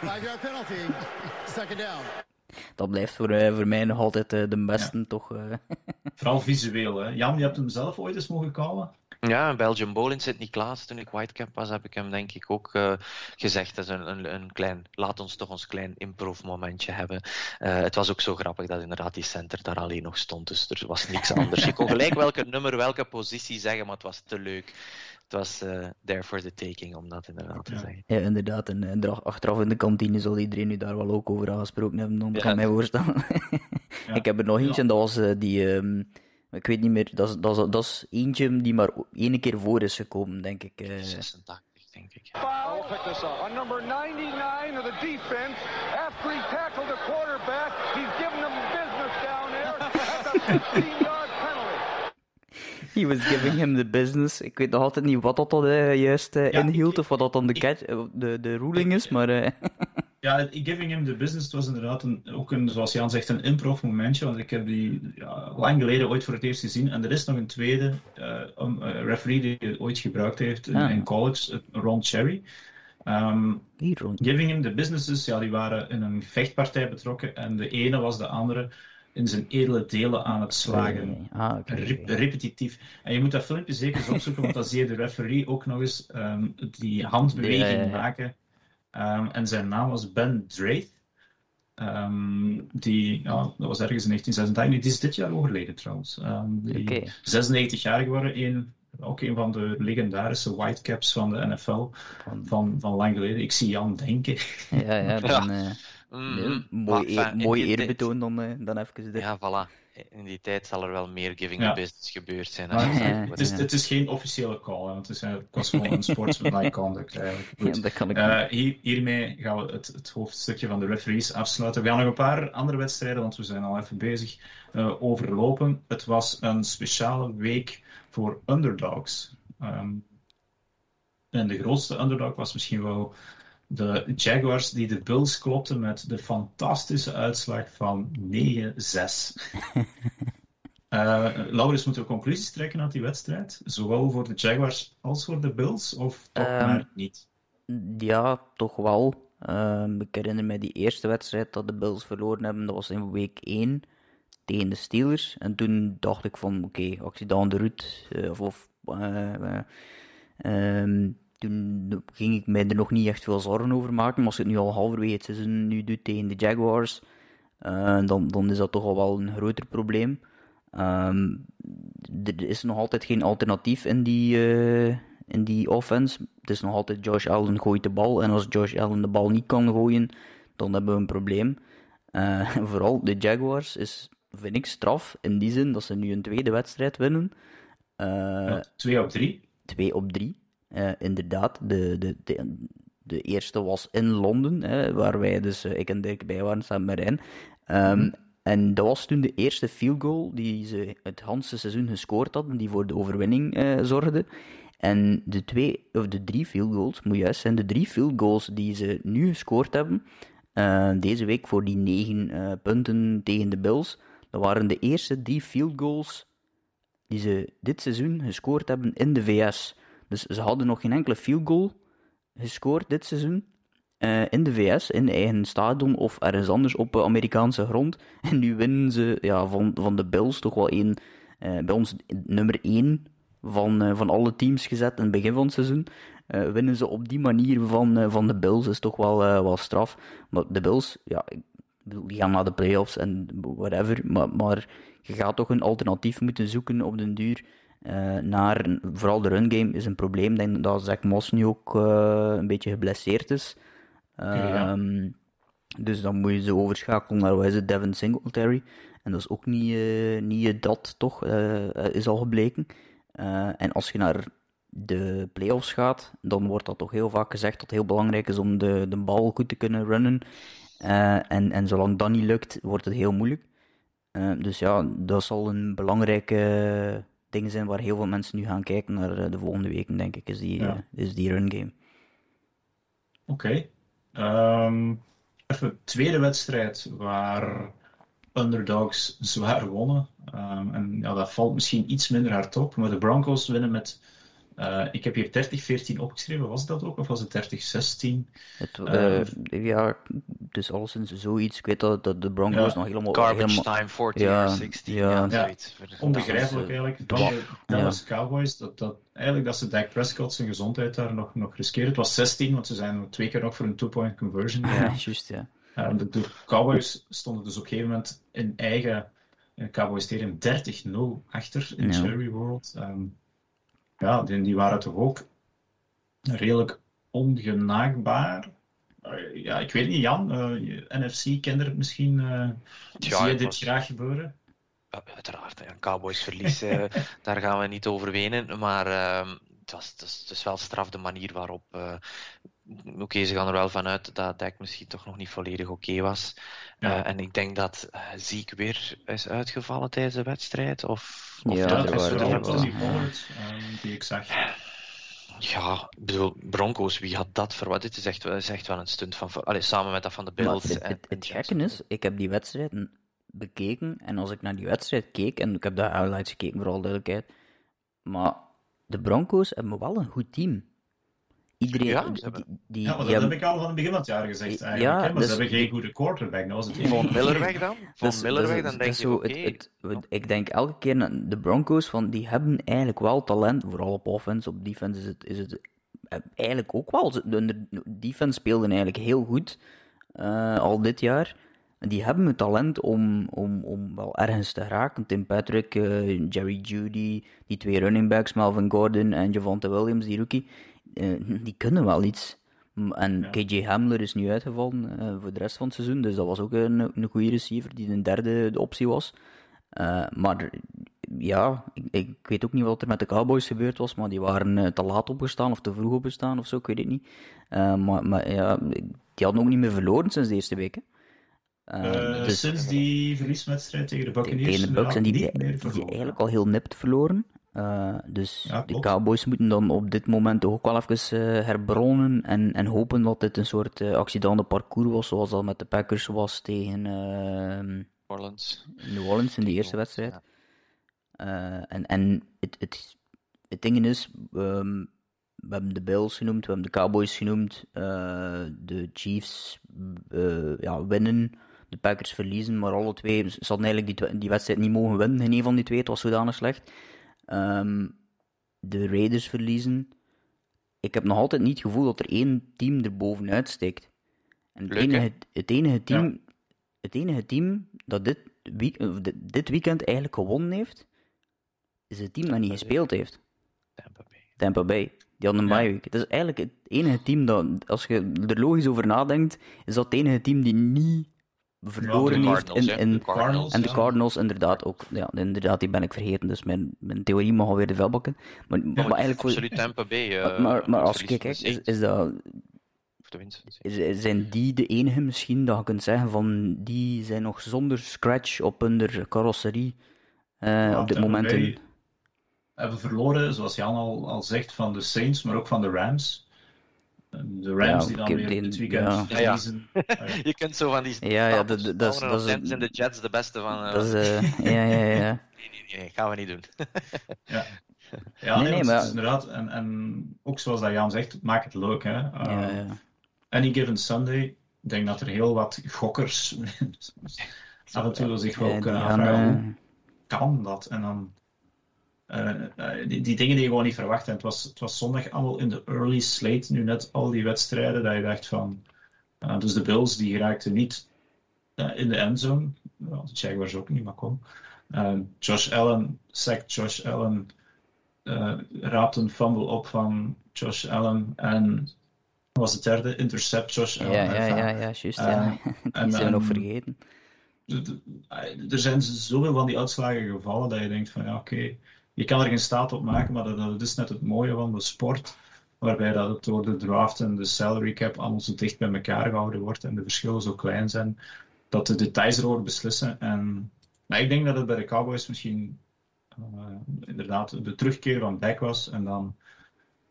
Five yard penalty. Second down. Dat blijft voor, uh, voor mij nog altijd de beste, ja. toch? Vooral visueel, hè. Jan, je hebt hem zelf ooit eens mogen callen? Ja, Belgium Bowl in Sint-Niklaas, toen ik Whitecap was, heb ik hem denk ik ook uh, gezegd. Dat is een, een, een, klein, laat ons toch ons klein improv momentje hebben. Uh, het was ook zo grappig dat inderdaad die center daar alleen nog stond, dus er was niks anders. Je kon gelijk welke nummer, welke positie zeggen, maar het was te leuk. het was uh, there for the taking, om dat inderdaad te zeggen. Ja, inderdaad. En, en achteraf in de kantine zal iedereen nu daar wel ook over aangesproken hebben, dan kan mij voorstellen. Ik heb er nog eentje, en dat was uh, die... Um, ik weet niet meer, dat is, dat, is, dat is eentje die maar één keer voor is gekomen, denk ik. Uh... 86, denk ik. Foul, pick this up. On number 99 of the defense, after he tackled the quarterback, he's giving them business down there at the 15-yard penalty. He was giving him the business. Ik weet nog altijd niet wat dat, dat uh, juist uh, ja, inhield, of wat dat dan de, catch, de, de ruling is, maar... Ja, Giving Him the Business was inderdaad een, ook een, zoals Jan zegt, een improv momentje. Want ik heb die ja, lang geleden ooit voor het eerst gezien. En er is nog een tweede uh, um, uh, referee die het ooit gebruikt heeft in, ah. in college, Ron Cherry. Um, Giving Him the Businesses, ja, die waren in een vechtpartij betrokken. En de ene was de andere in zijn edele delen aan het slagen. Ah, okay. Repetitief. En je moet dat filmpje zeker eens opzoeken, want dan zie je de referee ook nog eens um, die handbeweging maken. Um, en zijn naam was Ben Draith. Um, die, ja, dat was ergens in 1986. Die is dit jaar overleden trouwens. Um, die okay. 96 jaar geworden. Een, ook een van de legendarische whitecaps van de NFL van, van, van lang geleden. Ik zie Jan denken. Ja, ja, dan, uh, mm, mooi, enfin, mooi eerbetoon dan, uh, dan even. Dit. Ja, voilà in die tijd zal er wel meer giving ja. business gebeurd zijn. Ja, het, is, het, is, geen officiële call, want het, is, het was gewoon een sportsmanlike conduct eigenlijk. Ja, dat kan ik uh, hier, hiermee gaan we het, het, hoofdstukje van de referees afsluiten. We gaan nog een paar andere wedstrijden, want we zijn al even bezig, uh, overlopen. Het was een speciale week voor underdogs. Um, en de grootste underdog was misschien wel de Jaguars die de Bills klopten met de fantastische uitslag van 9-6. uh, Laurens, moeten we conclusies trekken uit die wedstrijd? Zowel voor de Jaguars als voor de Bills? Of toch um, maar niet? Ja, toch wel. Um, ik herinner me die eerste wedstrijd dat de Bills verloren hebben. Dat was in week 1 tegen de Steelers. En toen dacht ik van, oké, okay, actie down de route. Uh, of... of uh, um, toen ging ik mij er nog niet echt veel zorgen over maken. Maar als je het nu al halverwege het seizoen nu doet tegen de Jaguars, uh, dan, dan is dat toch al wel een groter probleem. Um, er is nog altijd geen alternatief in die, uh, in die offense. Het is nog altijd Josh Allen gooit de bal. En als Josh Allen de bal niet kan gooien, dan hebben we een probleem. Uh, vooral de Jaguars is, vind ik, straf in die zin dat ze nu een tweede wedstrijd winnen. Ja, twee op drie. Twee op drie. Uh, inderdaad, de, de, de, de, eerste was in Londen, hè, waar wij dus, uh, ik en Dirk bij waren, samen met Rijn. Um, mm. En dat was toen de eerste field goal die ze het hele seizoen gescoord hadden, die voor de overwinning uh, zorgde. En de, twee, of de drie field goals, moet juist zijn, de drie field goals die ze nu gescoord hebben, deze week voor die negen punten tegen de Bills, dat waren de eerste drie field goals die ze dit seizoen gescoord hebben in de VS. Dus ze hadden nog geen enkele field goal gescoord dit seizoen. Uh, in de VS, in eigen stadion of ergens anders op Amerikaanse grond. En nu winnen ze ja, van, van de Bills toch wel één, uh, bij ons nummer 1 van, van alle teams gezet in het begin van het seizoen. winnen ze op die manier van, van de Bills, is toch wel, wel straf. Maar de Bills, ja, die gaan naar de playoffs en whatever. Maar, maar je gaat toch een alternatief moeten zoeken op den duur uh, naar, vooral de run game is een probleem. Ik denk dat Zach Moss nu ook uh, een beetje geblesseerd is. Ja. Um, dus dan moet je ze overschakelen naar, wat is het, Devin Singletary. En dat is ook niet, uh, niet dat, toch, is al gebleken. en als je naar de playoffs gaat, dan wordt dat toch heel vaak gezegd dat het heel belangrijk is om de, de bal goed te kunnen runnen. en, en zolang dat niet lukt, wordt het heel moeilijk. dus ja, dat zal een belangrijke dingen zijn waar heel veel mensen nu gaan kijken naar eh, de volgende weken, denk ik, is die, ja. Eh, is die run game. Oké. Okay. Um, even tweede wedstrijd waar underdogs zwaar wonnen. Um, en ja, dat valt misschien iets minder hard op, maar de Broncos winnen met uh, ik heb hier 30-14 opgeschreven, was dat ook? Of was het 30-16? Uh, uh, ja, dus alleszins zoiets. Ik weet dat, dat de Broncos ja. nog helemaal... Garbage helemaal, time, 14 ja, 16. Ja, ja, zoiets. Onbegrijpelijk eigenlijk. De Dallas Cowboys, dat, dat, eigenlijk dat ze Dak Prescott zijn gezondheid daar nog, nog riskeert. Het was 16, want ze zijn twee keer nog voor een two-point conversion. Ja, juist, ja. de, de Cowboys stonden dus op een gegeven moment in eigen Cowboys Stadium 30-0 achter in Cherry World. Um, ja, die, die waren toch ook redelijk ongenaakbaar. Uh, ja, ik weet niet, Jan, uh, NFC-kender misschien, uh, ja, zie je dit was... graag gebeuren? Ja, uiteraard, een Cowboys verlies, daar gaan we niet over wenen, maar ehm, het, was, het, is, het is wel straf de manier waarop Oké, okay, ze gaan er wel vanuit dat Dak misschien toch nog niet volledig oké okay was. Ja. Uh, en ik denk dat uh, Ziek weer is uitgevallen tijdens de wedstrijd. Of, of ja, dat is wel die Pollard die ik zag. Ja, ik bedoel, Broncos, wie had dat verwacht? Dit is echt, is echt wel een stunt van... Allee, samen met dat van de Bills. Het, en, het, het gekke is, ik heb die wedstrijd bekeken. En als ik naar die wedstrijd keek, en ik heb de highlights gekeken, voor alle duidelijkheid. Maar de Broncos hebben wel een goed team. Iedereen, ja, die, die, ja, maar dat die heb ik al van het begin van het jaar gezegd eigenlijk. Ja, hè? Maar dus- ze hebben geen goede quarterback. Dat was het Von Miller weg dan? Van Dus- Miller dus- weg, dan dus denk je, het- het- ik denk elke keer, naar de Broncos, van, die hebben eigenlijk wel talent, vooral op offense, op defense is het, is het eigenlijk ook wel. De defense speelde eigenlijk heel goed, eh, al dit jaar. Die hebben het talent om, om, om wel ergens te geraken. Tim Patrick, eh, Jerry Judy, die twee running backs, Melvin Gordon en Javante Williams, die rookie, eh, die kunnen wel iets. En Ja. KJ Hamler is nu uitgevallen eh, voor de rest van het seizoen, dus dat was ook een, een goede receiver die de derde de optie was. Maar ja, ik, ik weet ook niet wat er met de Cowboys gebeurd was, maar die waren te laat opgestaan of te vroeg opgestaan of zo, ik weet het niet. Maar, maar ja, die hadden ook niet meer verloren sinds de eerste week. Hè. Eh, Eh, dus Sinds die verlieswedstrijd tegen de Buccaneers. tegen de Bucks en die, verloren. eigenlijk al heel nipt verloren. Eh, dus Ja, de. Cowboys moeten dan op dit moment toch ook wel even eh, herbronnen en, en hopen dat dit een soort eh accidente parcours was, zoals dat met de Packers was tegen eh, Orleans. New Orleans in de eerste wedstrijd. Ja. Eh, en en het, het, het ding is, ehm, we hebben de Bills genoemd, we hebben de Cowboys genoemd, eh, de Chiefs eh, ja, winnen, de Packers verliezen, maar alle twee, ze hadden eigenlijk die, die wedstrijd niet mogen winnen, in een van die twee, het was zodanig slecht. Ehm, de Raiders verliezen. Ik heb nog altijd niet het gevoel dat er één team er bovenuit steekt. En het, Leuk, enige, het, enige team, het enige team dat dit, week- of dit, weekend eigenlijk gewonnen heeft, is het team dat niet gespeeld heeft. Tampa Bay. Tampa Bay. Die hadden een Ja. bye week. Het is eigenlijk het enige team dat, als je er logisch over nadenkt, is dat het enige team die niet verloren heeft in, in, De Cardinals. en de ja. Cardinals inderdaad ook. Ja, inderdaad, die ben ik vergeten, dus mijn, mijn theorie mag alweer de vuilbakken. Maar, maar, maar eigenlijk voor, Absoluut Tampa Bay. eh, maar, maar als van de is, is dat, zijn die de enige misschien dat je kunt zeggen van die zijn nog zonder scratch op hun carrosserie eh, Ja, op dit moment hebben verloren, zoals Jan al, al zegt, van de Saints, maar ook van de Rams. De Rams Ja, die dan weer dit weekend ja. Ja, ja. verliezen. Je kunt zo van die Ja, ja, dat- dat dat en is- zijn de Jets de beste van... eh, Dat is, eh, ja, ja, ja. Nee, nee, nee, gaan we niet doen. Ja, ja Nee, nee, nee, want maar- het is inderdaad, en, en ook zoals dat Jan zegt, maak het leuk. Hè. Uh, ja, ja. Any Given Sunday, ik denk dat er heel wat gokkers af en toe zich wel kunnen gaan, afvragen, eh, hoe kan dat? En dan eh, eh, die, die dingen die je gewoon niet verwacht. En het was, het was zondag allemaal in de early slate, nu net al die wedstrijden, dat je dacht van, eh, dus de Bills die geraakten niet in de endzone, well, de Jaguars ook niet, maar kom. Josh Allen, sacked Josh Allen, eh raapt een fumble op van Josh Allen en was het derde? Intercept Josh Allen. ja, ja, ja, ja, juist. ja. Die en- zijn we nog en- vergeten. de- de- er zijn zoveel van die uitslagen gevallen dat je denkt van ja, oké, je kan er geen staat op maken, maar dat, is net het mooie van de sport, waarbij dat het door de draft en de salary cap allemaal zo dicht bij elkaar gehouden wordt en de verschillen zo klein zijn, dat de details erover beslissen. En, maar ik denk dat het bij de Cowboys misschien eh, inderdaad de terugkeer van Beck was en dan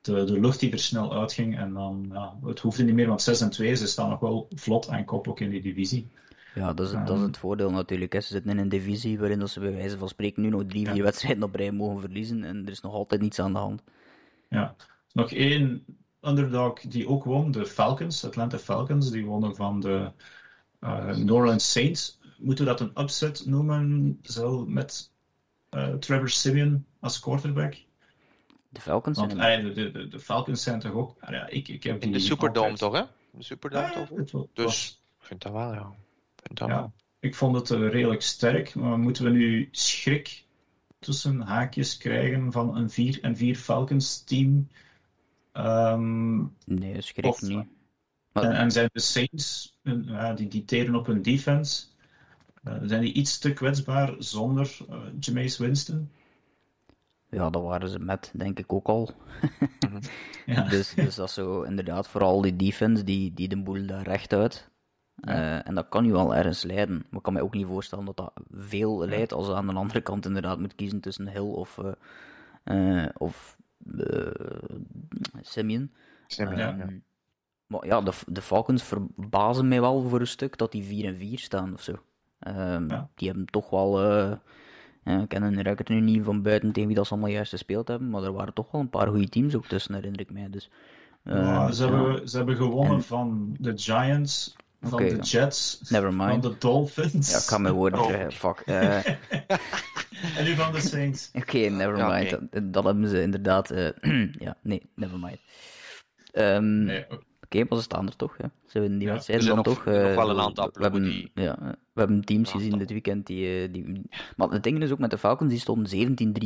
de, de lucht die er snel uitging en dan, het hoefde niet meer, want 6 en 2, ze staan nog wel vlot aan kop ook in die divisie. Ja, dat is, dat is het voordeel natuurlijk. Hè. Ze zitten in een divisie waarin dat ze bij wijze van spreken nu nog drie, Ja. vier wedstrijden op rij mogen verliezen en er is nog altijd niets aan de hand. Ja, nog één underdog die ook won, de Falcons, Atlanta Falcons, die wonnen van de eh New Orleans Saints. Moeten we dat een upset noemen, zo met eh, Trevor Simeon als quarterback? De Falcons zijn Want een- eh, de, de, de Falcons zijn toch ook... ah ja, ik, ik heb In de Superdome altijd- toch, hè? De Superdome Ja, toch? Dus, ik vind dat wel, ja. Dat Ja. Ik vond het eh, redelijk sterk, maar moeten we nu schrik tussen haakjes krijgen van een 4 en 4 Falcons team? Ehm, Nee, schrik Of- niet. en, Maar, en zijn de Saints, die, die teren op hun defense, eh, zijn die iets te kwetsbaar zonder eh Jameis Winston? ja, dat waren ze met, denk ik ook al. Ja. Dus, dus dat is zo inderdaad vooral die defense die, die de boel daar recht uit. Eh, en dat kan je wel ergens leiden. Maar ik kan me ook niet voorstellen dat dat veel leidt als je aan de andere kant inderdaad moet kiezen tussen Hill of, eh, eh, of Simeon. Simeon, Ja. Ehm, Maar ja, de, de Falcons verbazen mij wel voor een stuk dat die 4 en 4 staan of zo. Ehm, Ja. Die hebben toch wel. eh ja, ik ken hun record nu niet van buiten tegen wie dat ze allemaal juist gespeeld hebben, maar er waren toch wel een paar goede teams ook tussen, herinner ik mij. Dus, Ja, ehm, ze, ja. hebben, ze hebben gewonnen En- van de Giants, van de. Jets, Never van de Dolphins. Ja, ik ga mijn woorden Oh. terug. Fuck. Eh, En nu van de Saints. Oké, never Ja, mind. Dat, dat hebben ze inderdaad. eh, ja, nee, never mind. Ehm, Nee, Oké, maar ze staan er toch. Ja. Ze winnen die Ja, wedstrijden dan toch. nog- nog eh, wel een aantal we hebben, ja, we hebben teams gezien aantal. dit weekend die, die... Maar het ding is ook met de Falcons, die stonden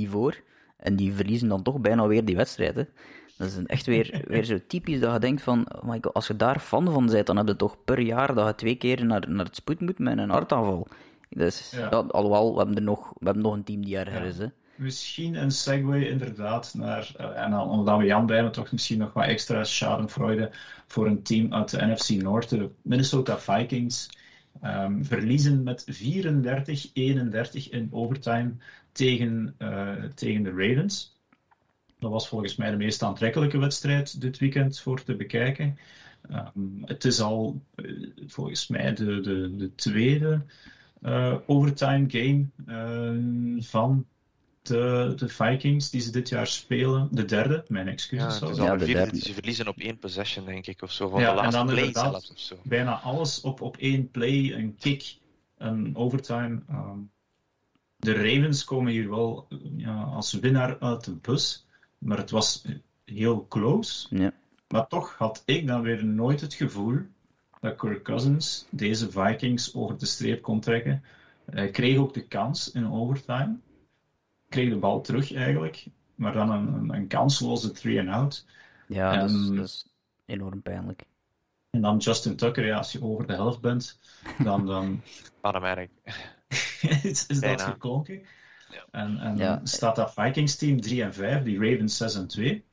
17-3 voor. En die verliezen dan toch bijna weer die wedstrijden. Dat is echt weer, weer zo typisch dat je denkt van... Oh my God, als je daar fan van bent, dan heb je toch per jaar dat je twee keer naar, naar het spoed moet met een hartaanval. Dus, Ja. ja, alhoewel, we hebben, er nog, we hebben nog een team die erger Ja. is. Hè. Misschien een segue inderdaad naar, eh, en dan, omdat we Jan bij hebben, toch misschien nog wat extra schadenfreude voor een team uit de NFC Noord, de Minnesota Vikings. Ehm, verliezen met 34-31 in overtime tegen, eh, tegen de Ravens. Dat was volgens mij de meest aantrekkelijke wedstrijd dit weekend voor te bekijken. Ehm, het is al eh, volgens mij de, de, de tweede eh, overtime game eh, van de, de Vikings die ze dit jaar spelen. De derde, mijn Ja, excuses. het sorry. is Ja, al de de vierde. derde. Ze verliezen op één possession, denk ik, of zo. Van Ja, de en laatste dan play inderdaad- zelfs, of zo. Bijna alles op, op één play, een kick, een overtime. Ehm, de Ravens komen hier wel ja, als winnaar uit de bus, maar het was heel close. Ja. Maar toch had ik dan weer nooit het gevoel dat Kirk Cousins deze Vikings over de streep kon trekken. Hij kreeg ook de kans in overtime. Kreeg de bal terug eigenlijk, maar dan een, een, een kansloze three-and-out. Ja, dat, is, dat is enorm pijnlijk. En dan Justin Tucker, ja, als je over de helft bent, dan, dan Automatic. is, is dat geklonken. Ja. En, en Ja. dan staat dat Vikings team 3 en 5, die Ravens 6 en 2.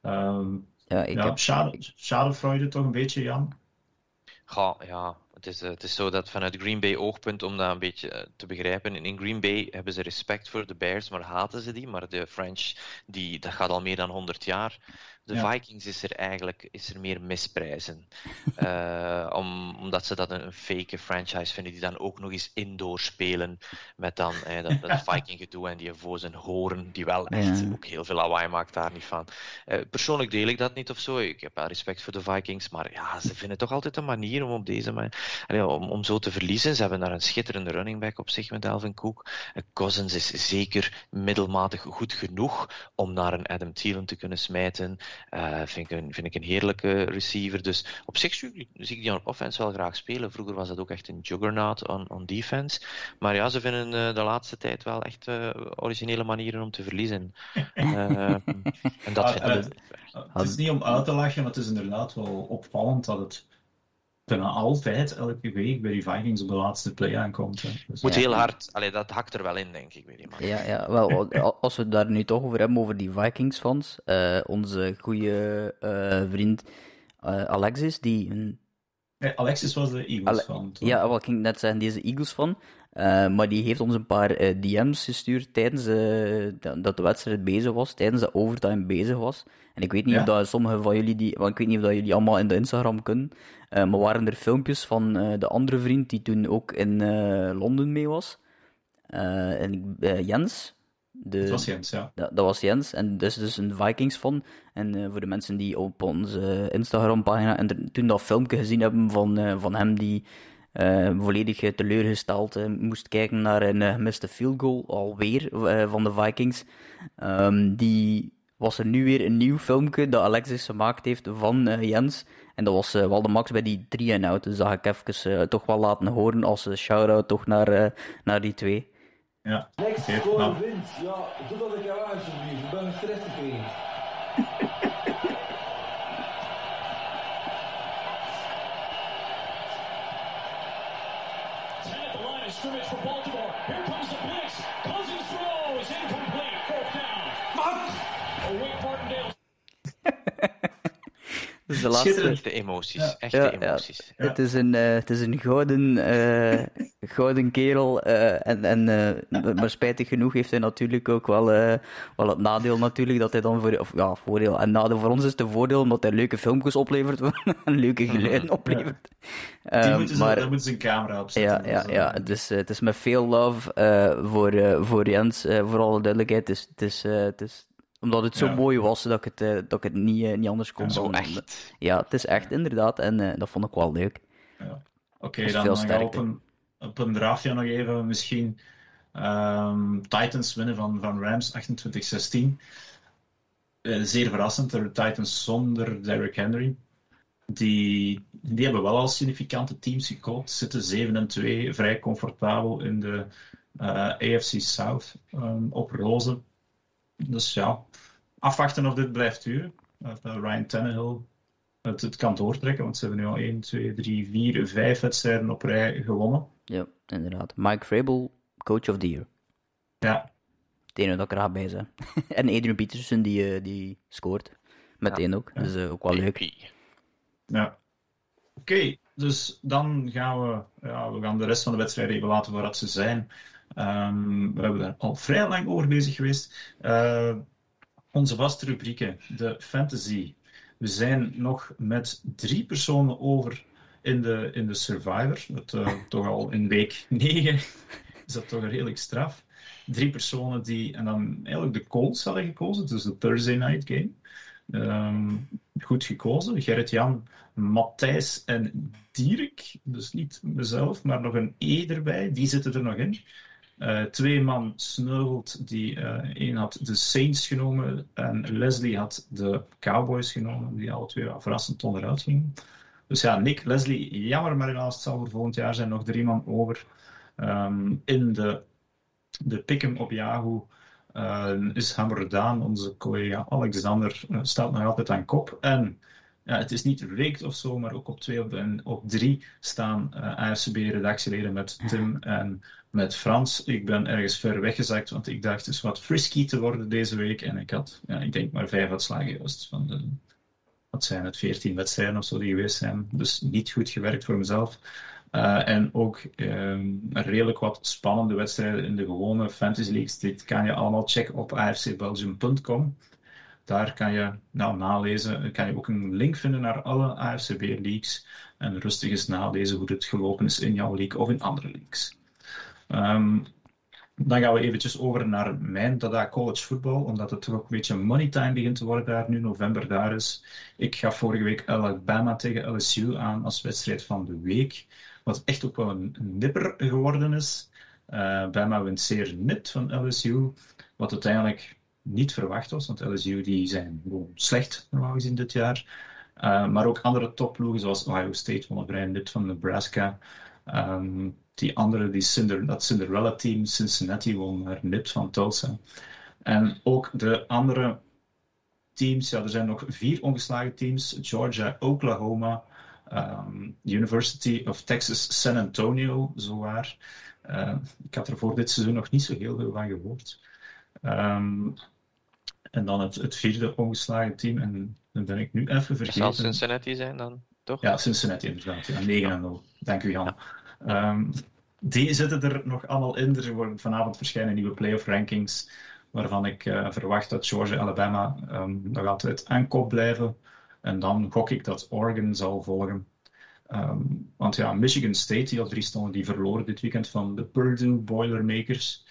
Ehm, Ja, ik ja, heb... schade, schadefreude toch een beetje, Jan? Ga, ja, het is, het is zo dat vanuit Green Bay oogpunt, om dat een beetje eh, te begrijpen, in Green Bay hebben ze respect voor de Bears, maar haten ze die. Maar de French, die, dat gaat al meer dan 100 jaar. De Ja. Vikings is er eigenlijk is er meer misprijzen. Eh, om, omdat ze dat een, een fake franchise vinden, die dan ook nog eens indoor spelen. Met dan eh, dat, dat Viking gedoe en die voor zijn horen, die wel echt Ja. ook heel veel lawaai maakt, daar niet van. Eh, persoonlijk deel ik dat niet of zo. Ik heb wel respect voor de Vikings, maar ja, ze vinden toch altijd een manier om op deze manier, allee, om, om zo te verliezen. Ze hebben daar een schitterende running back op zich met Alvin Cook. Cousins is zeker middelmatig goed genoeg om naar een Adam Thielen te kunnen smijten. Eh, vind, ik een, vind ik een heerlijke receiver. Dus op zich zie ik, die aan offense wel graag spelen. Vroeger was dat ook echt een juggernaut on, on defense. Maar ja, ze vinden eh, de laatste tijd wel echt eh, originele manieren om te verliezen. Eh, en dat Ah, vind ik. Het is niet om uit te lachen, maar het is inderdaad wel opvallend dat het bijna altijd elke week bij die Vikings op de laatste play aankomt. Hè. Dus, moet Ja. heel hard, allee, dat hakt er wel in, denk ik, man. Ja, ja, wel, al- als we het daar nu toch over hebben, over die Vikings-fans. eh, onze goede eh, vriend eh, Alexis, die een Alexis was de Eagles toch? Ja, wat ik net zeggen, deze Eagles van. Eh, maar die heeft ons een paar eh, DM's gestuurd tijdens eh, dat- dat de wedstrijd bezig was, tijdens de overtime bezig was. En ik weet niet Ja. of dat sommige van jullie die, want ik weet niet of dat jullie allemaal in de Instagram kunnen, maar waren er filmpjes van de andere vriend die toen ook in Londen mee was. En Jens. De, Het was Jens, ja. dat, dat was Jens, en dus, dus een Vikings fan. En voor de mensen die op onze Instagram-pagina en er- toen dat filmpje gezien hebben van, van hem die eh, volledig eh, teleurgesteld eh, moest kijken naar een eh, gemiste field goal, alweer, eh, van de Vikings. Ehm, die was er nu weer een nieuw filmpje dat Alexis gemaakt heeft van eh, Jens. En dat was eh, wel de max bij die 3 en out. Dus dat ga ik even toch wel laten horen als shout-out toch naar, eh, naar die twee. Ja, Next score nou. wint. Ja, doe dat keer aan alsjeblieft. Ik ben een stress gekregen. Ten at the line of scrimmage for Baltimore. Here comes the blitz. Cousins throws. Incomplete. Fourth down. Oh, Wake Martindale Dus de laatste... Echte emoties, Ja. echte Ja, ja. emoties. Het, is een, eh, het is een gouden, eh, gouden kerel. eh, en en eh, maar spijtig genoeg heeft hij natuurlijk ook wel, eh, wel het nadeel natuurlijk dat hij dan voor... Of ja, voordeel. En nadeel voor ons is het een voordeel omdat hij leuke filmpjes oplevert en leuke geluiden oplevert. Die Ehm, moeten ze, maar, daar moeten ze een camera op ja, zetten. ja, Dus, ja. Het, is, het is met veel love eh, voor, eh, voor Jens, eh, voor alle duidelijkheid. Het is, het is, eh, het is omdat het zo Ja. mooi was dat ik het, eh, dat ik het niet, eh, niet anders kon doen. echt. Ja, het is echt inderdaad en eh, dat vond ik wel leuk. Oké, Dat is dan, dan op een, op een draafje nog even misschien ehm, Titans winnen van, van Rams 28-16. Eh, zeer verrassend, de Titans zonder Derrick Henry. Die, die hebben wel al significante teams gekoopt, zitten 7 en 2, vrij comfortabel in de AFC South ehm, op roze. Dus ja, afwachten of dit blijft duren. Of eh, Ryan Tannehill het, het kan doortrekken, want ze hebben nu al 1, 2, 3, 4, 5 wedstrijden op rij gewonnen. Ja, inderdaad. Mike Vrabel, coach of the year. Ja, Het enige dat ik er ga bij zijn. en Adrian Peterson die, eh, die scoort. Meteen ook, dus eh, ook wel leuk. Ja. Oké, dus dan gaan we, ja, we gaan de rest van de wedstrijden even laten voor wat ze zijn. Ehm, we hebben daar al vrij lang over bezig geweest. Eh, onze vaste rubrieken, de fantasy. We zijn nog met drie personen over in de, in de Survivor. Dat eh, toch al in week 9 is dat toch redelijk straf. Drie personen die, en dan eigenlijk de Colts hadden gekozen, dus de Thursday night game. Ehm, goed gekozen. Gerrit-Jan, Matthijs en Dierik. Dus niet mezelf, maar nog een E erbij. Die zitten er nog in. Eh, twee man sneuvelt. Die, eh één had de Saints genomen en Leslie had de Cowboys genomen. Die alle twee verrassend onderuit gingen. Dus ja, Nick, Leslie, jammer, maar helaas het zal voor volgend jaar zijn nog drie man over. Ehm, in de, de pick-em op Yahoo eh, is Hammerdaan, onze collega Alexander, staat nog altijd aan kop. En ja, het is niet rigged of zo, maar ook op twee op, en op drie staan eh AFCB-redactieleden met Tim en met Frans. Ik ben ergens ver weggezakt, want ik dacht dus wat frisky te worden deze week. En ik had, ja, ik denk maar vijf uitslagen juist van de, wat zijn het, veertien wedstrijden of zo die geweest zijn. Dus niet goed gewerkt voor mezelf. Uh, en ook um, redelijk wat spannende wedstrijden in de gewone fantasy leagues. Dit kan je allemaal checken op afcbelgium.com. Daar kan je nou, nalezen. Kan je ook een link vinden naar alle AFCB leagues. En rustig eens nalezen hoe het gelopen is in jouw league of in andere leagues. Um, dan gaan we eventjes over naar mijn Dada College Football, omdat het toch ook een beetje money time begint te worden daar nu november daar is. Ik gaf vorige week Alabama tegen LSU aan als wedstrijd van de week, wat echt ook wel een nipper geworden is. Uh, Bama wint zeer net van LSU, wat uiteindelijk niet verwacht was, want LSU die zijn gewoon slecht normaal gezien dit jaar. Uh, maar ook andere topploegen zoals Ohio State wonnen vrij net van Nebraska. Um, die andere, die Cinder, dat Cinderella-team, Cincinnati, won naar nipt van Tulsa. En ook de andere teams, ja, er zijn nog vier ongeslagen teams: Georgia, Oklahoma, um, University of Texas, San Antonio, zowaar. Uh, ik had er voor dit seizoen nog niet zo heel veel van gehoord. Um, en dan het, het, vierde ongeslagen team, en dan ben ik nu even vergeten. Dat zal Cincinnati zijn dan, toch? Ja, Cincinnati inderdaad. Ja, 9 0. Dank u, Jan. Ja. Um, die zitten er nog allemaal in. Er worden vanavond verschijnen nieuwe playoff rankings, waarvan ik uh, verwacht dat Georgia Alabama um, nog altijd aan kop blijven. En dan gok ik dat Oregon zal volgen. Um, want ja, Michigan State, die al drie stonden, die verloren dit weekend van de Purdue Boilermakers.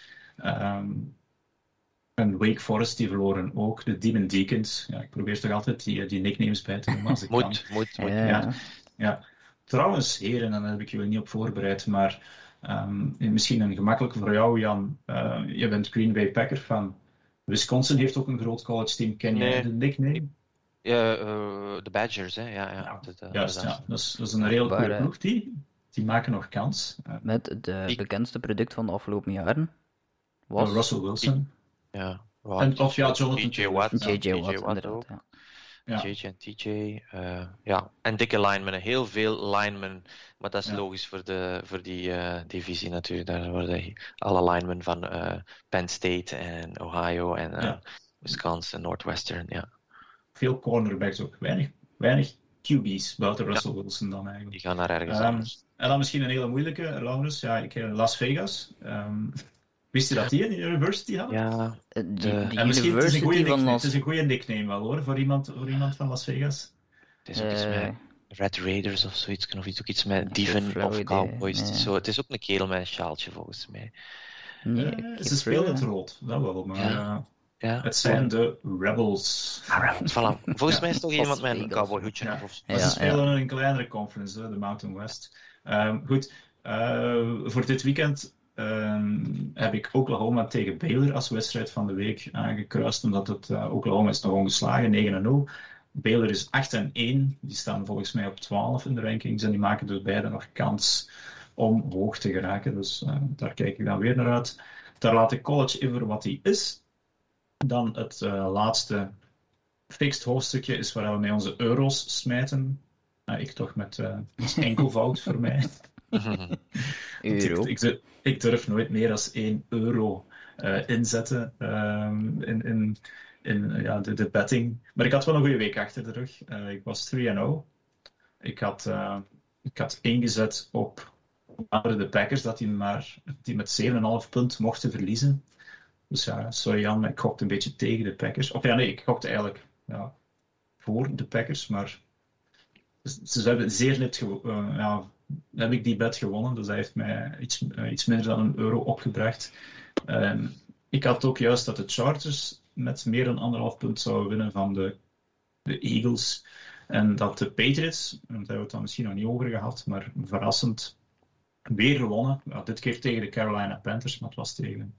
En Wake Forest, die verloren ook. De Demon Deacons. Ja, ik probeer toch altijd die, die nicknames bij te noemen als ik moet, kan. Moet, moet, Ja. Ja, ja. Trouwens, heren, en daar heb ik jullie niet op voorbereid, maar um, misschien een gemakkelijke voor jou, Jan. Uh, je bent Green Bay Packer fan. Wisconsin heeft ook een groot college team. Ken jij Nee. de nickname? Ja, uh, de Badgers, hè? Ja, ja. Ja, dat, uh, Juist, ja. Dat is, dat is een Waar, goede ploeg. Die, die maken nog kans. Uh, Met het eh, bekendste product van de afgelopen jaren. Was Russell Wilson. Ja. En, of ja, Jonathan TJ Watt. JJ TJ Watt, Watt. Ja. Ja. JJ en TJ. eh, ja, en dikke linemen. Heel veel linemen. Maar dat is Ja. logisch voor, de, voor die eh, divisie natuurlijk. Daar worden alle linemen van eh, Penn State en Ohio en eh, Ja. Wisconsin, Northwestern. Ja. Veel cornerbacks ook. Weinig, weinig QB's, buiten Russell Wilson dan eigenlijk. Die gaan naar ergens anders. en dan misschien een hele moeilijke, Laurens. Ja, ik Las Vegas. Ehm, wist je dat die een university had? Ja, Eh, De- En misschien het is, een University goede van nickname, Las... het is een goede nickname wel hoor, voor iemand, voor iemand van Las Vegas. het is ook iets eh, met Red Raiders of zoiets. Of iets, ook iets met Dieven of Cowboys. Het, ja. is zo, het is ook een kerel met een sjaaltje volgens mij. nee, Eh, ze spelen het rood, dat wel, maar Ja. eh, Ja, het zijn de Rebels. Voilà. Volgens mij is het toch iemand met een Vegas. cowboy hoedje Ja. of Maar Ja, ze spelen een kleinere conference, hè, de Mountain West. Ehm, goed, eh, voor dit weekend ehm, heb ik Oklahoma tegen Baylor als wedstrijd van de week aangekruist, omdat het, eh, Oklahoma is nog ongeslagen, 9-0. Baylor is 8-1, die staan volgens mij op 12 in de rankings en die maken dus beide nog kans om hoog te geraken. Dus eh, daar kijk ik dan weer naar uit. Daar laat ik college voor wat hij is. Dan het eh, laatste fixed hoofdstukje is waar we met onze euro's smijten. Nou, ik toch met enkelvoud voor mij. Euro. Ik, ik, durf- ik durf nooit meer dan 1 euro eh, inzetten ehm, in, in, in ja, de, de betting. Maar ik had wel een goede week achter de rug. Eh, ik was 3-0. Ik had, eh, ik had ingezet op de Packers, dat die, maar, die met 7,5 punt mochten verliezen. Dus ja, sorry Jan, maar ik gokte een beetje tegen de Packers. Of ja, nee, ik gokte eigenlijk ja, voor de Packers, maar ze ze hebben zeer net eh, ja, heb ik die bet gewonnen, dus dat heeft mij iets, eh, iets minder dan een euro opgebracht. Ehm, ik had ook juist dat de Chargers met meer dan anderhalf punt zouden winnen van de, de Eagles. En dat de Patriots, daar hebben we het dan misschien nog niet over gehad, maar verrassend weer gewonnen. Ja, dit keer tegen de Carolina Panthers, maar het was tegen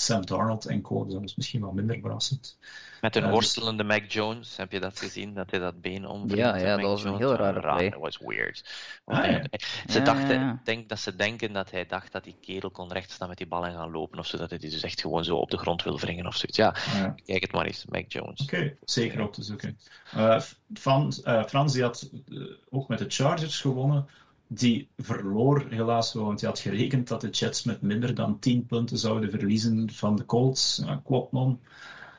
Sam Darnold en co. Dus dat is misschien wel minder verrassend. Met een dus- worstelende Mac Jones, heb je dat gezien? Dat hij dat been omwreef? Ja, ja, Mac dat was een Jones? heel rare Raar, play. Dat was weird. Ah, hij-. Ze Ja, dachten, ja, ja. ik denk dat ze denken dat hij dacht dat die kerel kon rechtstaan met die bal en gaan lopen of zo. Dat hij die dus echt gewoon zo op de grond wil wringen of zoiets. Ja, Ja. kijk het maar eens, Mac Jones. Oké, zeker op te zoeken. Eh, Frans, eh, Frans die had eh, ook met de Chargers gewonnen. Die verloor helaas wel, want die had gerekend dat de Jets met minder dan 10 punten zouden verliezen van de Colts. Ja, klopt man.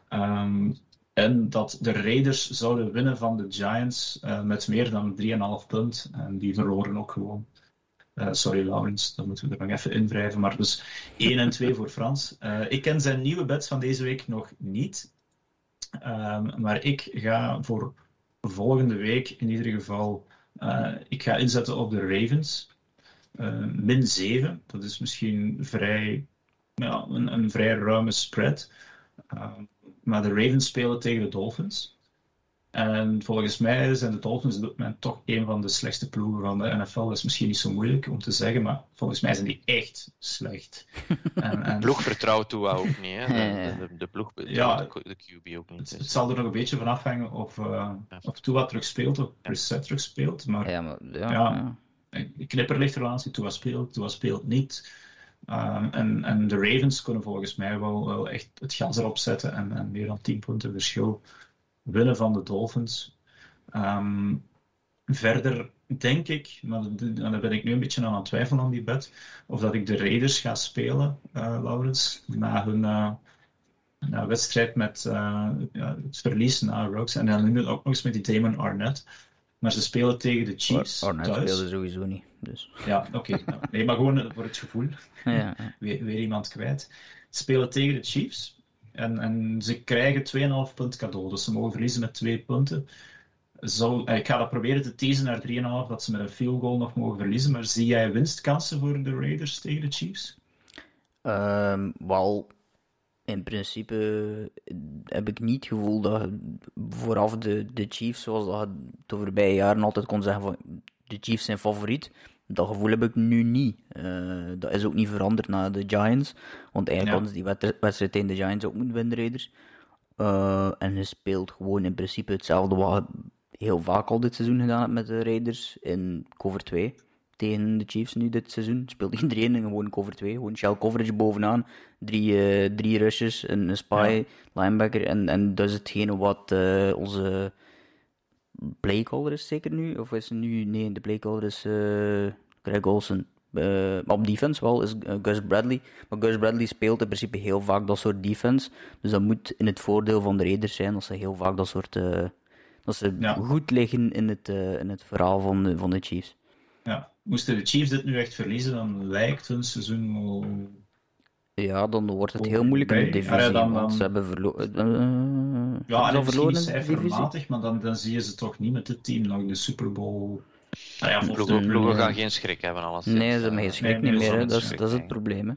Ehm, en dat de Raiders zouden winnen van de Giants eh, met meer dan 3,5 punt. En die verloren ook gewoon. Eh, sorry Laurens, dan moeten we er nog even invrijven. Maar dus 1 en 2 voor Frans. Eh, ik ken zijn nieuwe bets van deze week nog niet. Ehm, maar ik ga voor volgende week in ieder geval. Eh, ik ga inzetten op de Ravens. Eh, min 7. Dat is misschien vrij, ja, een, een vrij ruime spread. Ehm, maar de Ravens spelen tegen de Dolphins. En volgens mij zijn de Dolphins op dit moment toch een van de slechtste ploegen van de NFL. Dat is misschien niet zo moeilijk om te zeggen, maar volgens mij zijn die echt slecht. en, en- De ploeg vertrouwt Tua ook niet. Hè? Ja. De, de, de ploeg Ja. de, QB ook niet. Het, Dus- het zal er nog een beetje van afhangen of, uh, of Tua terug speelt of Preset terug speelt. Maar Ja, maar ja. Ja. ja. knipperlichtrelatie, Tua speelt, Tua speelt niet. Um, en, en de Ravens kunnen volgens mij wel, wel echt het gas erop zetten en, en meer dan 10 punten verschil winnen van de Dolphins. Um, verder denk ik, maar daar ben ik nu een beetje aan het twijfelen aan die bet, of dat ik de Raiders ga spelen, uh, Laurens, na hun uh, na wedstrijd met uh, ja, het verlies na Rocks. En dan ook nog eens met die Damon Arnett. Maar ze spelen tegen de Chiefs. Arnett thuis. speelde sowieso niet. Dus. Ja, oké. Okay. nee, maar gewoon voor het gevoel. Ja, ja. Weer, weer, iemand kwijt. Ze spelen tegen de Chiefs. En, en ze krijgen 2,5 punt cadeau. Dus ze mogen verliezen met 2 punten. Zo, ik ga dat proberen te teasen naar 3,5, dat ze met een field goal nog mogen verliezen. Maar zie jij winstkansen voor de Raiders tegen de Chiefs? Um, wel, in principe heb ik niet het gevoel dat vooraf de, de Chiefs, zoals dat de voorbije jaren altijd kon zeggen van de Chiefs zijn favoriet. Dat gevoel heb ik nu niet. Uh, dat is ook niet veranderd na de Giants. Want eigenlijk hadden ze die wedstrijd tegen de Giants ook moeten winnen, Raiders. Uh, en je speelt gewoon in principe hetzelfde wat je heel vaak al dit seizoen gedaan hebt met de Raiders in cover 2. tegen de Chiefs nu dit seizoen. Speelt iedereen gewoon cover 2, gewoon shell coverage bovenaan. Drie, eh, drie rushes, een, een spy, linebacker. En, en dat is hetgene wat eh, onze playcaller is zeker nu. Of is het nu, nee, de playcaller is eh Greg Olsen. Eh, op defense wel is eh, Gus Bradley. Maar Gus Bradley speelt in principe heel vaak dat soort defense. Dus dat moet in het voordeel van de Raiders zijn dat ze heel vaak dat soort. eh, dat ze Ja. goed liggen in het, in het verhaal van de, van de Chiefs. Ja. Moesten de Chiefs dit nu echt verliezen, dan lijkt hun seizoen wel... Ja, dan wordt het Oh, heel moeilijk in de divisie. Ja, dan- want dan- ze hebben verloren. Ja, en ze verloren cijfermatig, maar dan, dan zie je ze toch niet met dit team nog de Super Bowl... Ah ja, Ploegen, ploegen gaan geen schrik hebben, alles. Nee, ze hebben geen schrik nee, niet nee, meer. Dat is, dat is het probleem. Hè.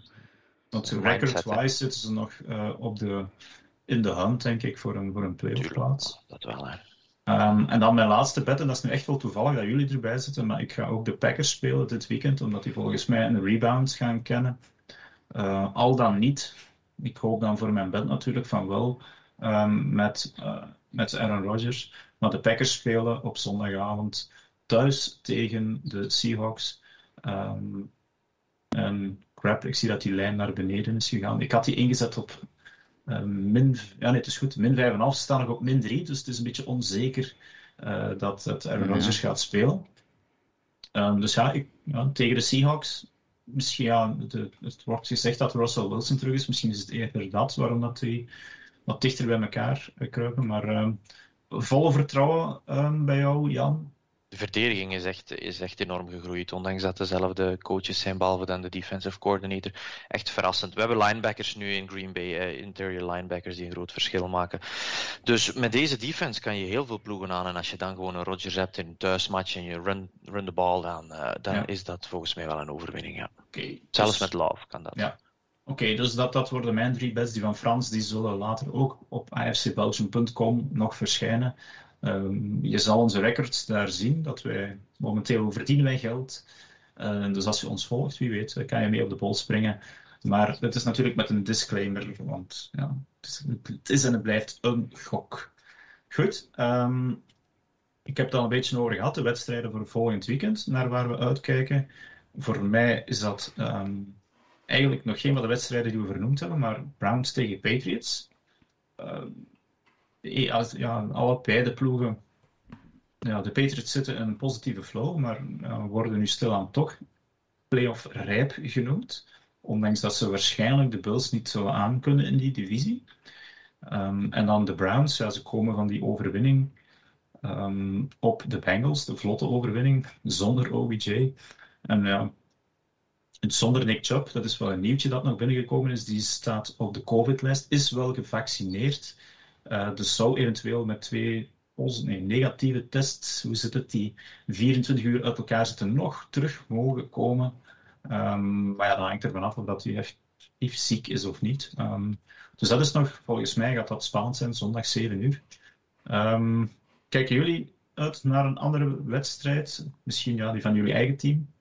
Want record-wise zitten ze nog eh, op de, in de hand, denk ik, voor een, voor een playoff plaats. Dat wel, hè. Ehm, en dan mijn laatste bet, en dat is nu echt wel toevallig dat jullie erbij zitten, maar ik ga ook de Packers spelen dit weekend, omdat die volgens mij een rebound gaan kennen. Eh, al dan niet, ik hoop dan voor mijn bet natuurlijk van wel, ehm, met, eh, met Aaron Rodgers. Maar de Packers spelen op zondagavond thuis tegen de Seahawks. Ehm, en crap, ik zie dat die lijn naar beneden is gegaan. Ik had die ingezet op eh, min, ja, nee, het is goed. Min 5,5 staan nog op min 3, dus het is een beetje onzeker eh, dat, dat Aaron Ja. Rodgers gaat spelen. Ehm, dus ja, ik, ja, tegen de Seahawks, misschien ja, de, het wordt gezegd dat Russell Wilson terug is. Misschien is het eerder dat waarom dat die wat dichter bij elkaar kruipen. Maar ehm, volle vertrouwen ehm, bij jou, Jan. De verdediging is echt, is echt enorm gegroeid, ondanks dat dezelfde coaches zijn, behalve dan de defensive coordinator. Echt verrassend. We hebben linebackers nu in Green Bay, eh, interior linebackers die een groot verschil maken. Dus met deze defense kan je heel veel ploegen aan. En als je dan gewoon een Rodgers hebt in een thuismatch en je run, run de bal, dan, eh, dan Ja. is dat volgens mij wel een overwinning. Ja. Oké, Zelfs dus- met Love kan dat. Ja. Oké, dus dat, dat worden mijn drie bets. Die van Frans die zullen later ook op afcbelgium.com nog verschijnen. Ehm, je zal onze records daar zien, dat wij momenteel verdienen wij geld. Eh, dus als je ons volgt, wie weet, kan je mee op de bol springen. Maar het is natuurlijk met een disclaimer, want ja, het is, het is en het blijft een gok. Goed, ehm, ik heb het al een beetje over gehad, de wedstrijden voor volgend weekend, naar waar we uitkijken. Voor mij is dat ehm, eigenlijk nog geen van de wedstrijden die we vernoemd hebben, maar Browns tegen Patriots. Ehm, als- ja, allebei de ploegen. Ja, de Patriots zitten in een positieve flow, maar worden nu stilaan toch playoff rijp genoemd. Ondanks dat ze waarschijnlijk de Bills niet zullen aankunnen in die divisie. Ehm, en dan de Browns, ze komen van die overwinning ehm, op de Bengals, de vlotte overwinning, zonder OBJ. En ja, zonder Nick Chubb, dat is wel een nieuwtje dat nog binnengekomen is, die staat op de COVID-lijst, is wel gevaccineerd. Eh, dus zou eventueel met twee negatieve tests, hoe zit het, die 24 uur uit elkaar zitten, nog terug mogen komen. Ehm, maar ja, dat hangt er vanaf of dat hij effectief ziek is of niet. Ehm, dus dat is nog, volgens mij gaat dat spannend zijn, zondag 7 uur. Ehm, kijken jullie uit naar een andere wedstrijd? Misschien ja, die van jullie eigen team?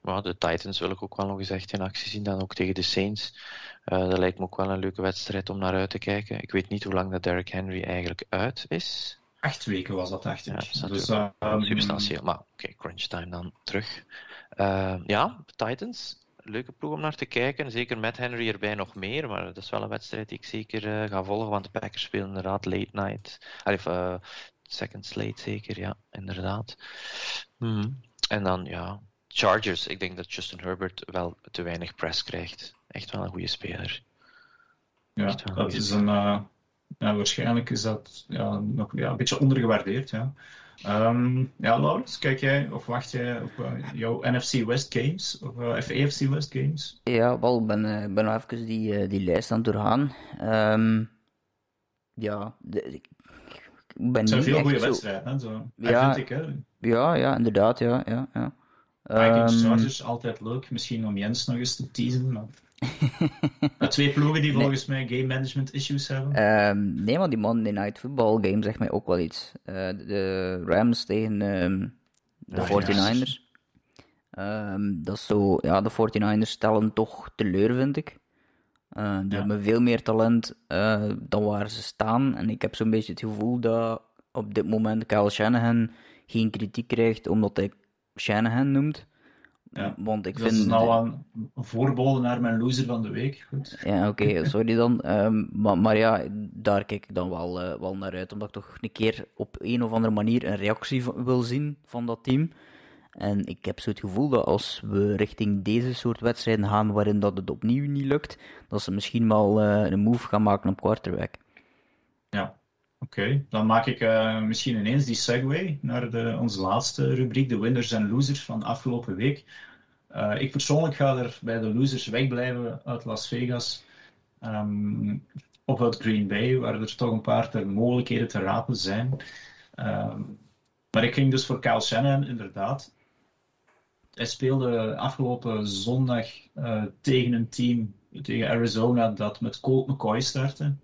Maar de Titans wil ik ook wel nog eens echt in actie zien, dan ook tegen de Saints. Eh, dat lijkt me ook wel een leuke wedstrijd om naar uit te kijken. Ik weet niet hoe lang dat Derrick Henry eigenlijk uit is. Acht weken was dat, dacht ik. Ja, dus, ehm, substantieel. Maar oké, crunch time dan terug. Eh, ja, Titans. Leuke ploeg om naar te kijken. Zeker met Henry erbij nog meer. Maar dat is wel een wedstrijd die ik zeker eh, ga volgen. Want de Packers spelen inderdaad late night. Allee, Of, eh, second slate zeker, ja, inderdaad. Mhm. En dan, ja, Chargers. Ik denk dat Justin Herbert wel te weinig press krijgt. Echt wel een goede speler. Ja, dat is een, eh, ja, waarschijnlijk is dat ja, nog ja, een beetje ondergewaardeerd. Ja, Ehm, ja Laurens, kijk jij of wacht jij op eh, jouw NFC West games of eh, of AFC West games? Ja, wel, ik ben, eh, ik ben nog even die, eh, die lijst aan het doorgaan. Ehm, ja, de, ik ik ben Het zijn niet veel echt goede zo- wedstrijden, hè? Zo. Ja. Ja. vind ik, hè? Ja, ja, inderdaad, ja, ja, ja. Vikings, Ehm, Chargers, altijd leuk. Misschien om Jens nog eens te teasen. Maar... Maar twee ploegen die volgens mij game management issues hebben. Ehm, nee, maar die Monday Night Football game zegt mij ook wel iets. Eh, de Rams tegen ehm, de Ja, 49ers. Ehm, dat is zo, ja, de 49ers stellen toch teleur, vind ik. Eh, die Ja. hebben veel meer talent eh, dan waar ze staan. En ik heb zo'n beetje het gevoel dat op dit moment Kyle Shanahan geen kritiek krijgt omdat hij Shanahan noemt. Ja. Want ik Dat vind... is nou een voorbode naar mijn loser van de week. Goed. Ja, oké, sorry dan. Ehm, maar, maar ja, daar kijk ik dan wel, eh, wel naar uit, omdat ik toch een keer op een of andere manier een reactie van- wil zien van dat team. En ik heb zo het gevoel dat als we richting deze soort wedstrijden gaan, waarin dat het opnieuw niet lukt, dat ze misschien wel eh, een move gaan maken op quarterback. Ja, oké. Dan maak ik eh, misschien ineens die segue naar de, onze laatste rubriek, de winners en losers van afgelopen week. Eh, ik persoonlijk ga er bij de losers wegblijven uit Las Vegas. ehm, of uit Green Bay, waar er toch een paar ter mogelijkheden te rapen zijn. Ehm, maar ik ging dus voor Kyle Shanahan, inderdaad. Hij speelde afgelopen zondag eh, tegen een team, tegen Arizona, dat met Colt McCoy startte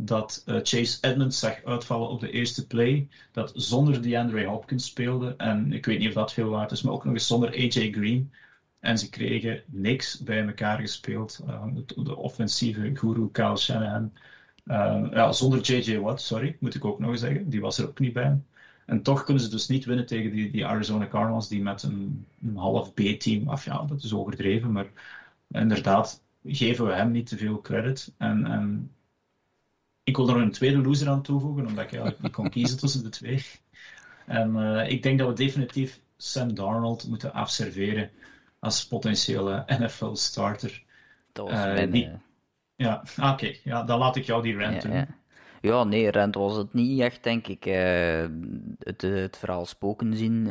dat eh, Chase Edmonds zag uitvallen op de eerste play, dat zonder DeAndre Hopkins speelde, en ik weet niet of dat veel waard is, maar ook nog eens zonder AJ Green. En ze kregen niks bij elkaar gespeeld. Uh, de, offensieve guru Kyle Shanahan. Uh, ja, zonder JJ Watt, sorry, moet ik ook nog zeggen. Die was er ook niet bij. En toch kunnen ze dus niet winnen tegen die, die Arizona Cardinals, die met een, een half B-team, of ja, dat is overdreven, maar inderdaad geven we hem niet te veel credit. En, en ik wil er een tweede loser aan toevoegen, omdat ik eigenlijk niet kon kiezen tussen de twee. En uh, ik denk dat we definitief Sam Darnold moeten afserveren als potentiële NFL-starter. Dat was mijn... Die... Ja, oké. Okay. Ja, dan laat ik jou die rant ja, ja. ja, nee, rant was het niet echt, denk ik. Uh, het, het, verhaal spoken zien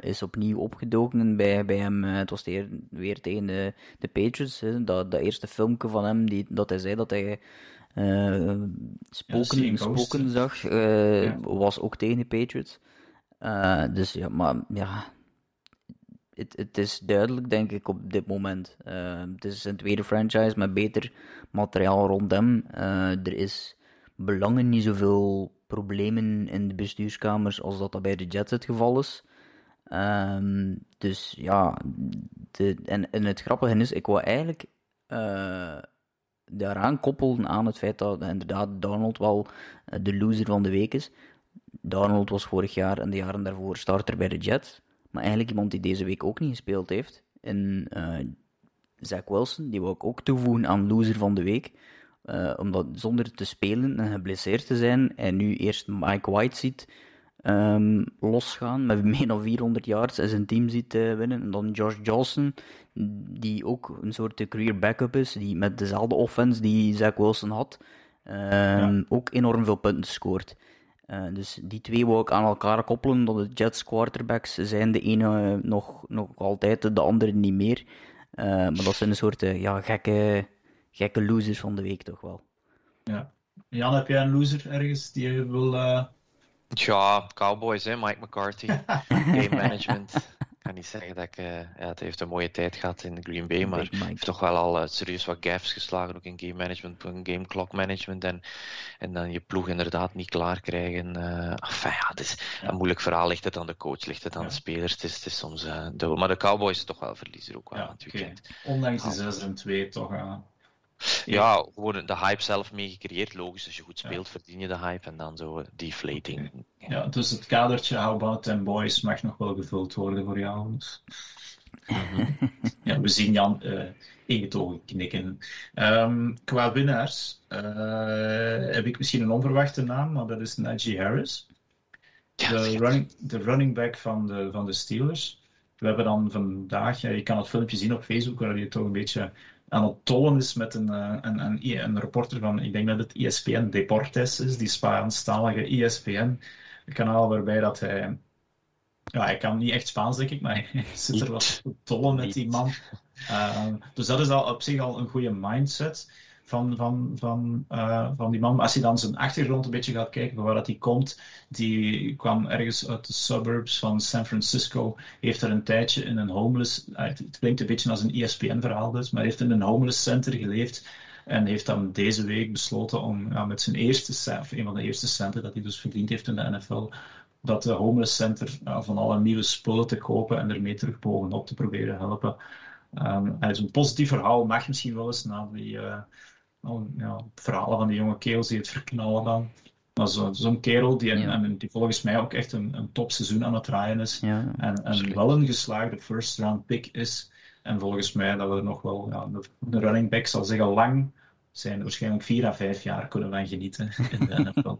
is opnieuw opgedoken bij, bij hem. het was weer, weer tegen de, de Patriots. Hè. Dat, dat eerste filmpje van hem, die, dat hij zei dat hij spoken, ja, spoken zag, uh, ja. was ook tegen de Patriots. Uh, dus ja, maar ja, het, het is duidelijk, denk ik, op dit moment. het is een tweede franchise met beter materiaal rond hem. er is belangen niet zoveel problemen in de bestuurskamers als dat, dat bij de Jets het geval is. Um, dus ja, de, en, en het grappige is, ik wou eigenlijk daaraan koppelden aan het feit dat inderdaad Donald wel de loser van de week is. Donald was vorig jaar en de jaren daarvoor starter bij de Jets, maar eigenlijk iemand die deze week ook niet gespeeld heeft. En uh, Zach Wilson, die wil ik ook toevoegen aan loser van de week, uh, omdat zonder te spelen en geblesseerd te zijn en nu eerst Mike White ziet um, losgaan met meer dan 400 yards en zijn team ziet uh, winnen. En dan Josh Johnson, die ook een soort career backup is, die met dezelfde offense die Zach Wilson had, um, ja. ook enorm veel punten scoort. Uh, dus die twee wou ik aan elkaar koppelen, dat de Jets quarterbacks zijn, de ene nog, nog altijd, de andere niet meer. Uh, maar dat zijn een soort ja, gekke, gekke losers van de week toch wel. Ja. Jan, heb jij een loser ergens die je wil... Uh... Ja, Cowboys, hè, Mike McCarthy. Game management. Ik kan niet zeggen dat ik... Uh, ja, het heeft een mooie tijd gehad in Green Bay, maar heeft toch wel al uh, serieus wat gaffes geslagen, ook in game management, game clock management. En, en dan je ploeg inderdaad niet klaar krijgen. Uh, enfin, ja, het is ja. een moeilijk verhaal. Ligt het aan de coach, ligt het aan ja. de spelers. Het is, het is soms dubbel. Maar de Cowboys is toch wel verliezer ook wel ja, natuurlijk. Okay. Ondanks de 6 en 2 toch aan. Ja, gewoon de hype zelf mee gecreëerd. Logisch, als je goed speelt, ja. verdien je de hype en dan zo deflating. Okay. Ja, dus het kadertje How About Them Boys mag nog wel gevuld worden voor jou. Dus. ja, we zien Jan uh, ingetogen knikken. Um, qua winnaars uh, heb ik misschien een onverwachte naam, maar dat is Najee Harris. De running, de running back van de, van de Steelers. We hebben dan vandaag, je kan het filmpje zien op Facebook, waar je toch een beetje aan het tollen is met een, een, een, een reporter van, ik denk dat het ESPN Deportes is, die Spaanstalige ESPN-kanaal, waarbij dat hij, ja, hij kan niet echt Spaans, denk ik, maar hij zit er wat te tollen met die man. Uh, dus dat is al op zich al een goede mindset van, van, van, uh, van die man. Als je dan zijn achtergrond een beetje gaat kijken, van waar dat hij komt, die kwam ergens uit de suburbs van San Francisco, heeft er een tijdje in een homeless, uh, het klinkt een beetje als een ESPN-verhaal dus, maar heeft in een homeless center geleefd en heeft dan deze week besloten om met zijn eerste, of een van de eerste centen dat hij dus verdiend heeft in de NFL, dat de homeless center van alle nieuwe spullen te kopen en ermee terug bovenop te proberen helpen. Um, het is een positief verhaal, mag misschien wel eens na die uh, ja, verhalen van die jonge keels die het verknallen dan. Maar zo- zo'n kerel die, Ja. en die volgens mij ook echt een, een topseizoen aan het draaien is. Ja. En, wel een geslaagde first round pick is. En volgens mij dat we er nog wel, ja, de, de running back zal zeggen lang, zijn waarschijnlijk vier à vijf jaar kunnen van genieten in de NFL.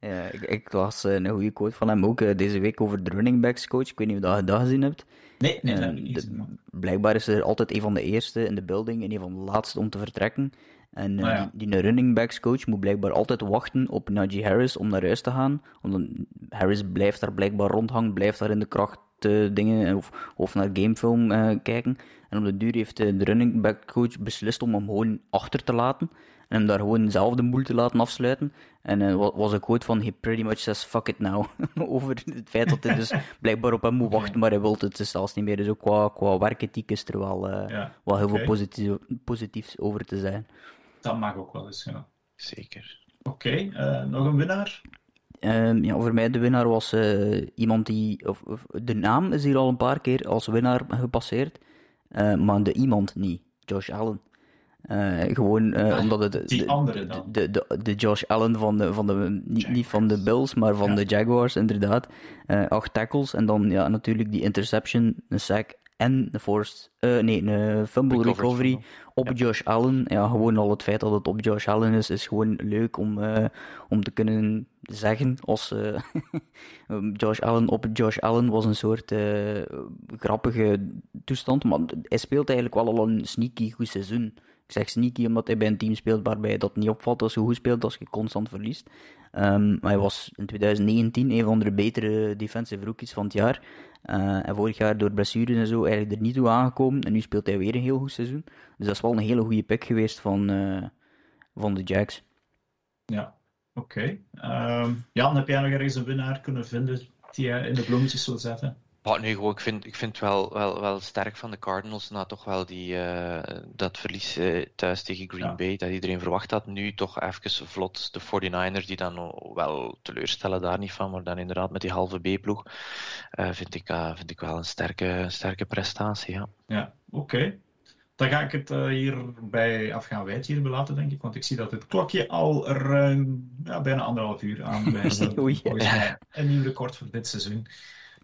Ja, ik, ik las eh, een goede quote van hem ook eh, deze week over de running backs coach. Ik weet niet of dat je dat gezien hebt. Nee, nee, dat Eh, heb ik niet de- blijkbaar is er altijd een van de eerste in de building en een van de laatste om te vertrekken. En eh, ja. die, die running backs coach moet blijkbaar altijd wachten op Najee Harris om naar huis te gaan. Omdat Harris blijft daar blijkbaar rondhangen, blijft daar in de kracht eh, dingen of, of naar gamefilm eh, kijken. En op de duur heeft eh, de running back coach beslist om hem gewoon achter te laten. En hem daar gewoon zelf de boel te laten afsluiten. En eh, wa- was een quote van, he pretty much says fuck it now. Over het feit dat hij dus blijkbaar op hem moet wachten, maar hij wil het dus zelfs niet meer. Dus ook qua, qua werkethiek is er wel, eh, Ja, wel heel veel positief, positiefs over te zijn. Dat mag ook wel eens, ja. Zeker. Oké, eh, nog een winnaar? Ehm, ja, voor mij de winnaar was eh, iemand die. Of, of- de naam is hier al een paar keer als winnaar gepasseerd, eh, maar de iemand niet. Josh Allen. Eh, gewoon eh, Ah, omdat het. die de, andere dan. De, de, de Josh Allen van de. Van de niet, niet van de Bills, maar van Ja. de Jaguars, inderdaad. Eh, acht tackles en dan ja, natuurlijk die interception, een sack en een forced. eh, nee, een fumble recovery op Josh Allen. Ja, gewoon al het feit dat het op Josh Allen is, is gewoon leuk om, eh, om te kunnen zeggen. Als eh, Josh Allen op Josh Allen was een soort grappige toestand. Maar hij speelt eigenlijk wel al een sneaky goed seizoen. Ik zeg sneaky omdat hij bij een team speelt waarbij dat niet opvalt als je goed speelt, als je constant verliest. Ehm, maar hij was in 2019 een van de betere defensive rookies van het jaar. Eh, en vorig jaar door blessures en zo eigenlijk er niet toe aangekomen. En nu speelt hij weer een heel goed seizoen. Dus dat is wel een hele goede pick geweest van, eh, van de Jacks. Ja, oké. Ehm, Jan, heb jij nog ergens een winnaar kunnen vinden die je in de bloemetjes wil zetten? Oh, nee, gewoon, ik vind, ik vind het wel, wel, wel sterk van de Cardinals na toch wel die, eh, dat verlies eh, thuis tegen Green Ja. Bay, dat iedereen verwacht had. Nu toch even vlot de 49ers, die dan wel teleurstellen, daar niet van, maar dan inderdaad met die halve B-ploeg, eh, vind, ik, vind ik wel een sterke, sterke prestatie. Ja. Ja, oké. Dan ga ik het hierbij af gaan wijten hierbij laten, denk ik. Want ik zie dat het klokje al ruim, ja, bijna anderhalf uur. Volgens mij een nieuw record voor dit seizoen.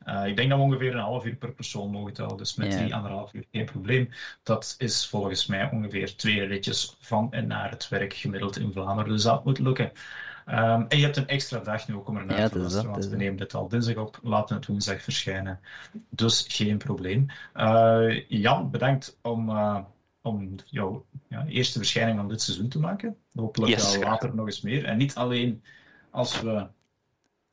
Eh, ik denk dat we ongeveer een half uur per persoon mogen tellen. Dus met Ja. die anderhalf uur geen probleem. Dat is volgens mij ongeveer twee ritjes van en naar het werk gemiddeld in Vlaanderen. Dus dat moet lukken. Ehm, en je hebt een extra dag nu ook om ernaar Ja, te luisteren, want we nemen dit al dinsdag op, laten het woensdag verschijnen. Dus geen probleem. Eh, Jan, bedankt om, eh, om jouw ja, eerste verschijning van dit seizoen te maken. Hopelijk Yes, later nog eens meer. En niet alleen als we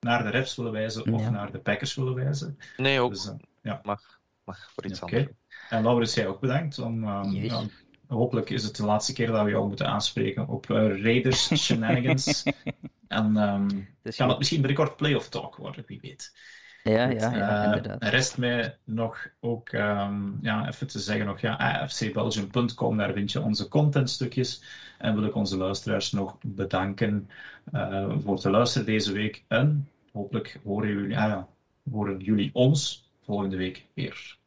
naar de refs willen wijzen of Ja. naar de Packers willen wijzen. Nee, ook Dus, eh, ja. mag, mag voor iets Oké. anders. En Laurens, jij ook bedankt. Om, ehm, hopelijk is het de laatste keer dat we jou moeten aanspreken op eh, Raiders shenanigans. en ehm, Dus kan het misschien binnenkort playoff talk worden, wie weet. ja, ja, ja, eh, inderdaad. rest mij nog ook ehm, ja, even te zeggen nog, ja, afcbelgium.com, daar vind je onze contentstukjes. En wil ik onze luisteraars nog bedanken eh, voor te luisteren deze week. En hopelijk horen jullie, ah ja, horen jullie ons volgende week weer.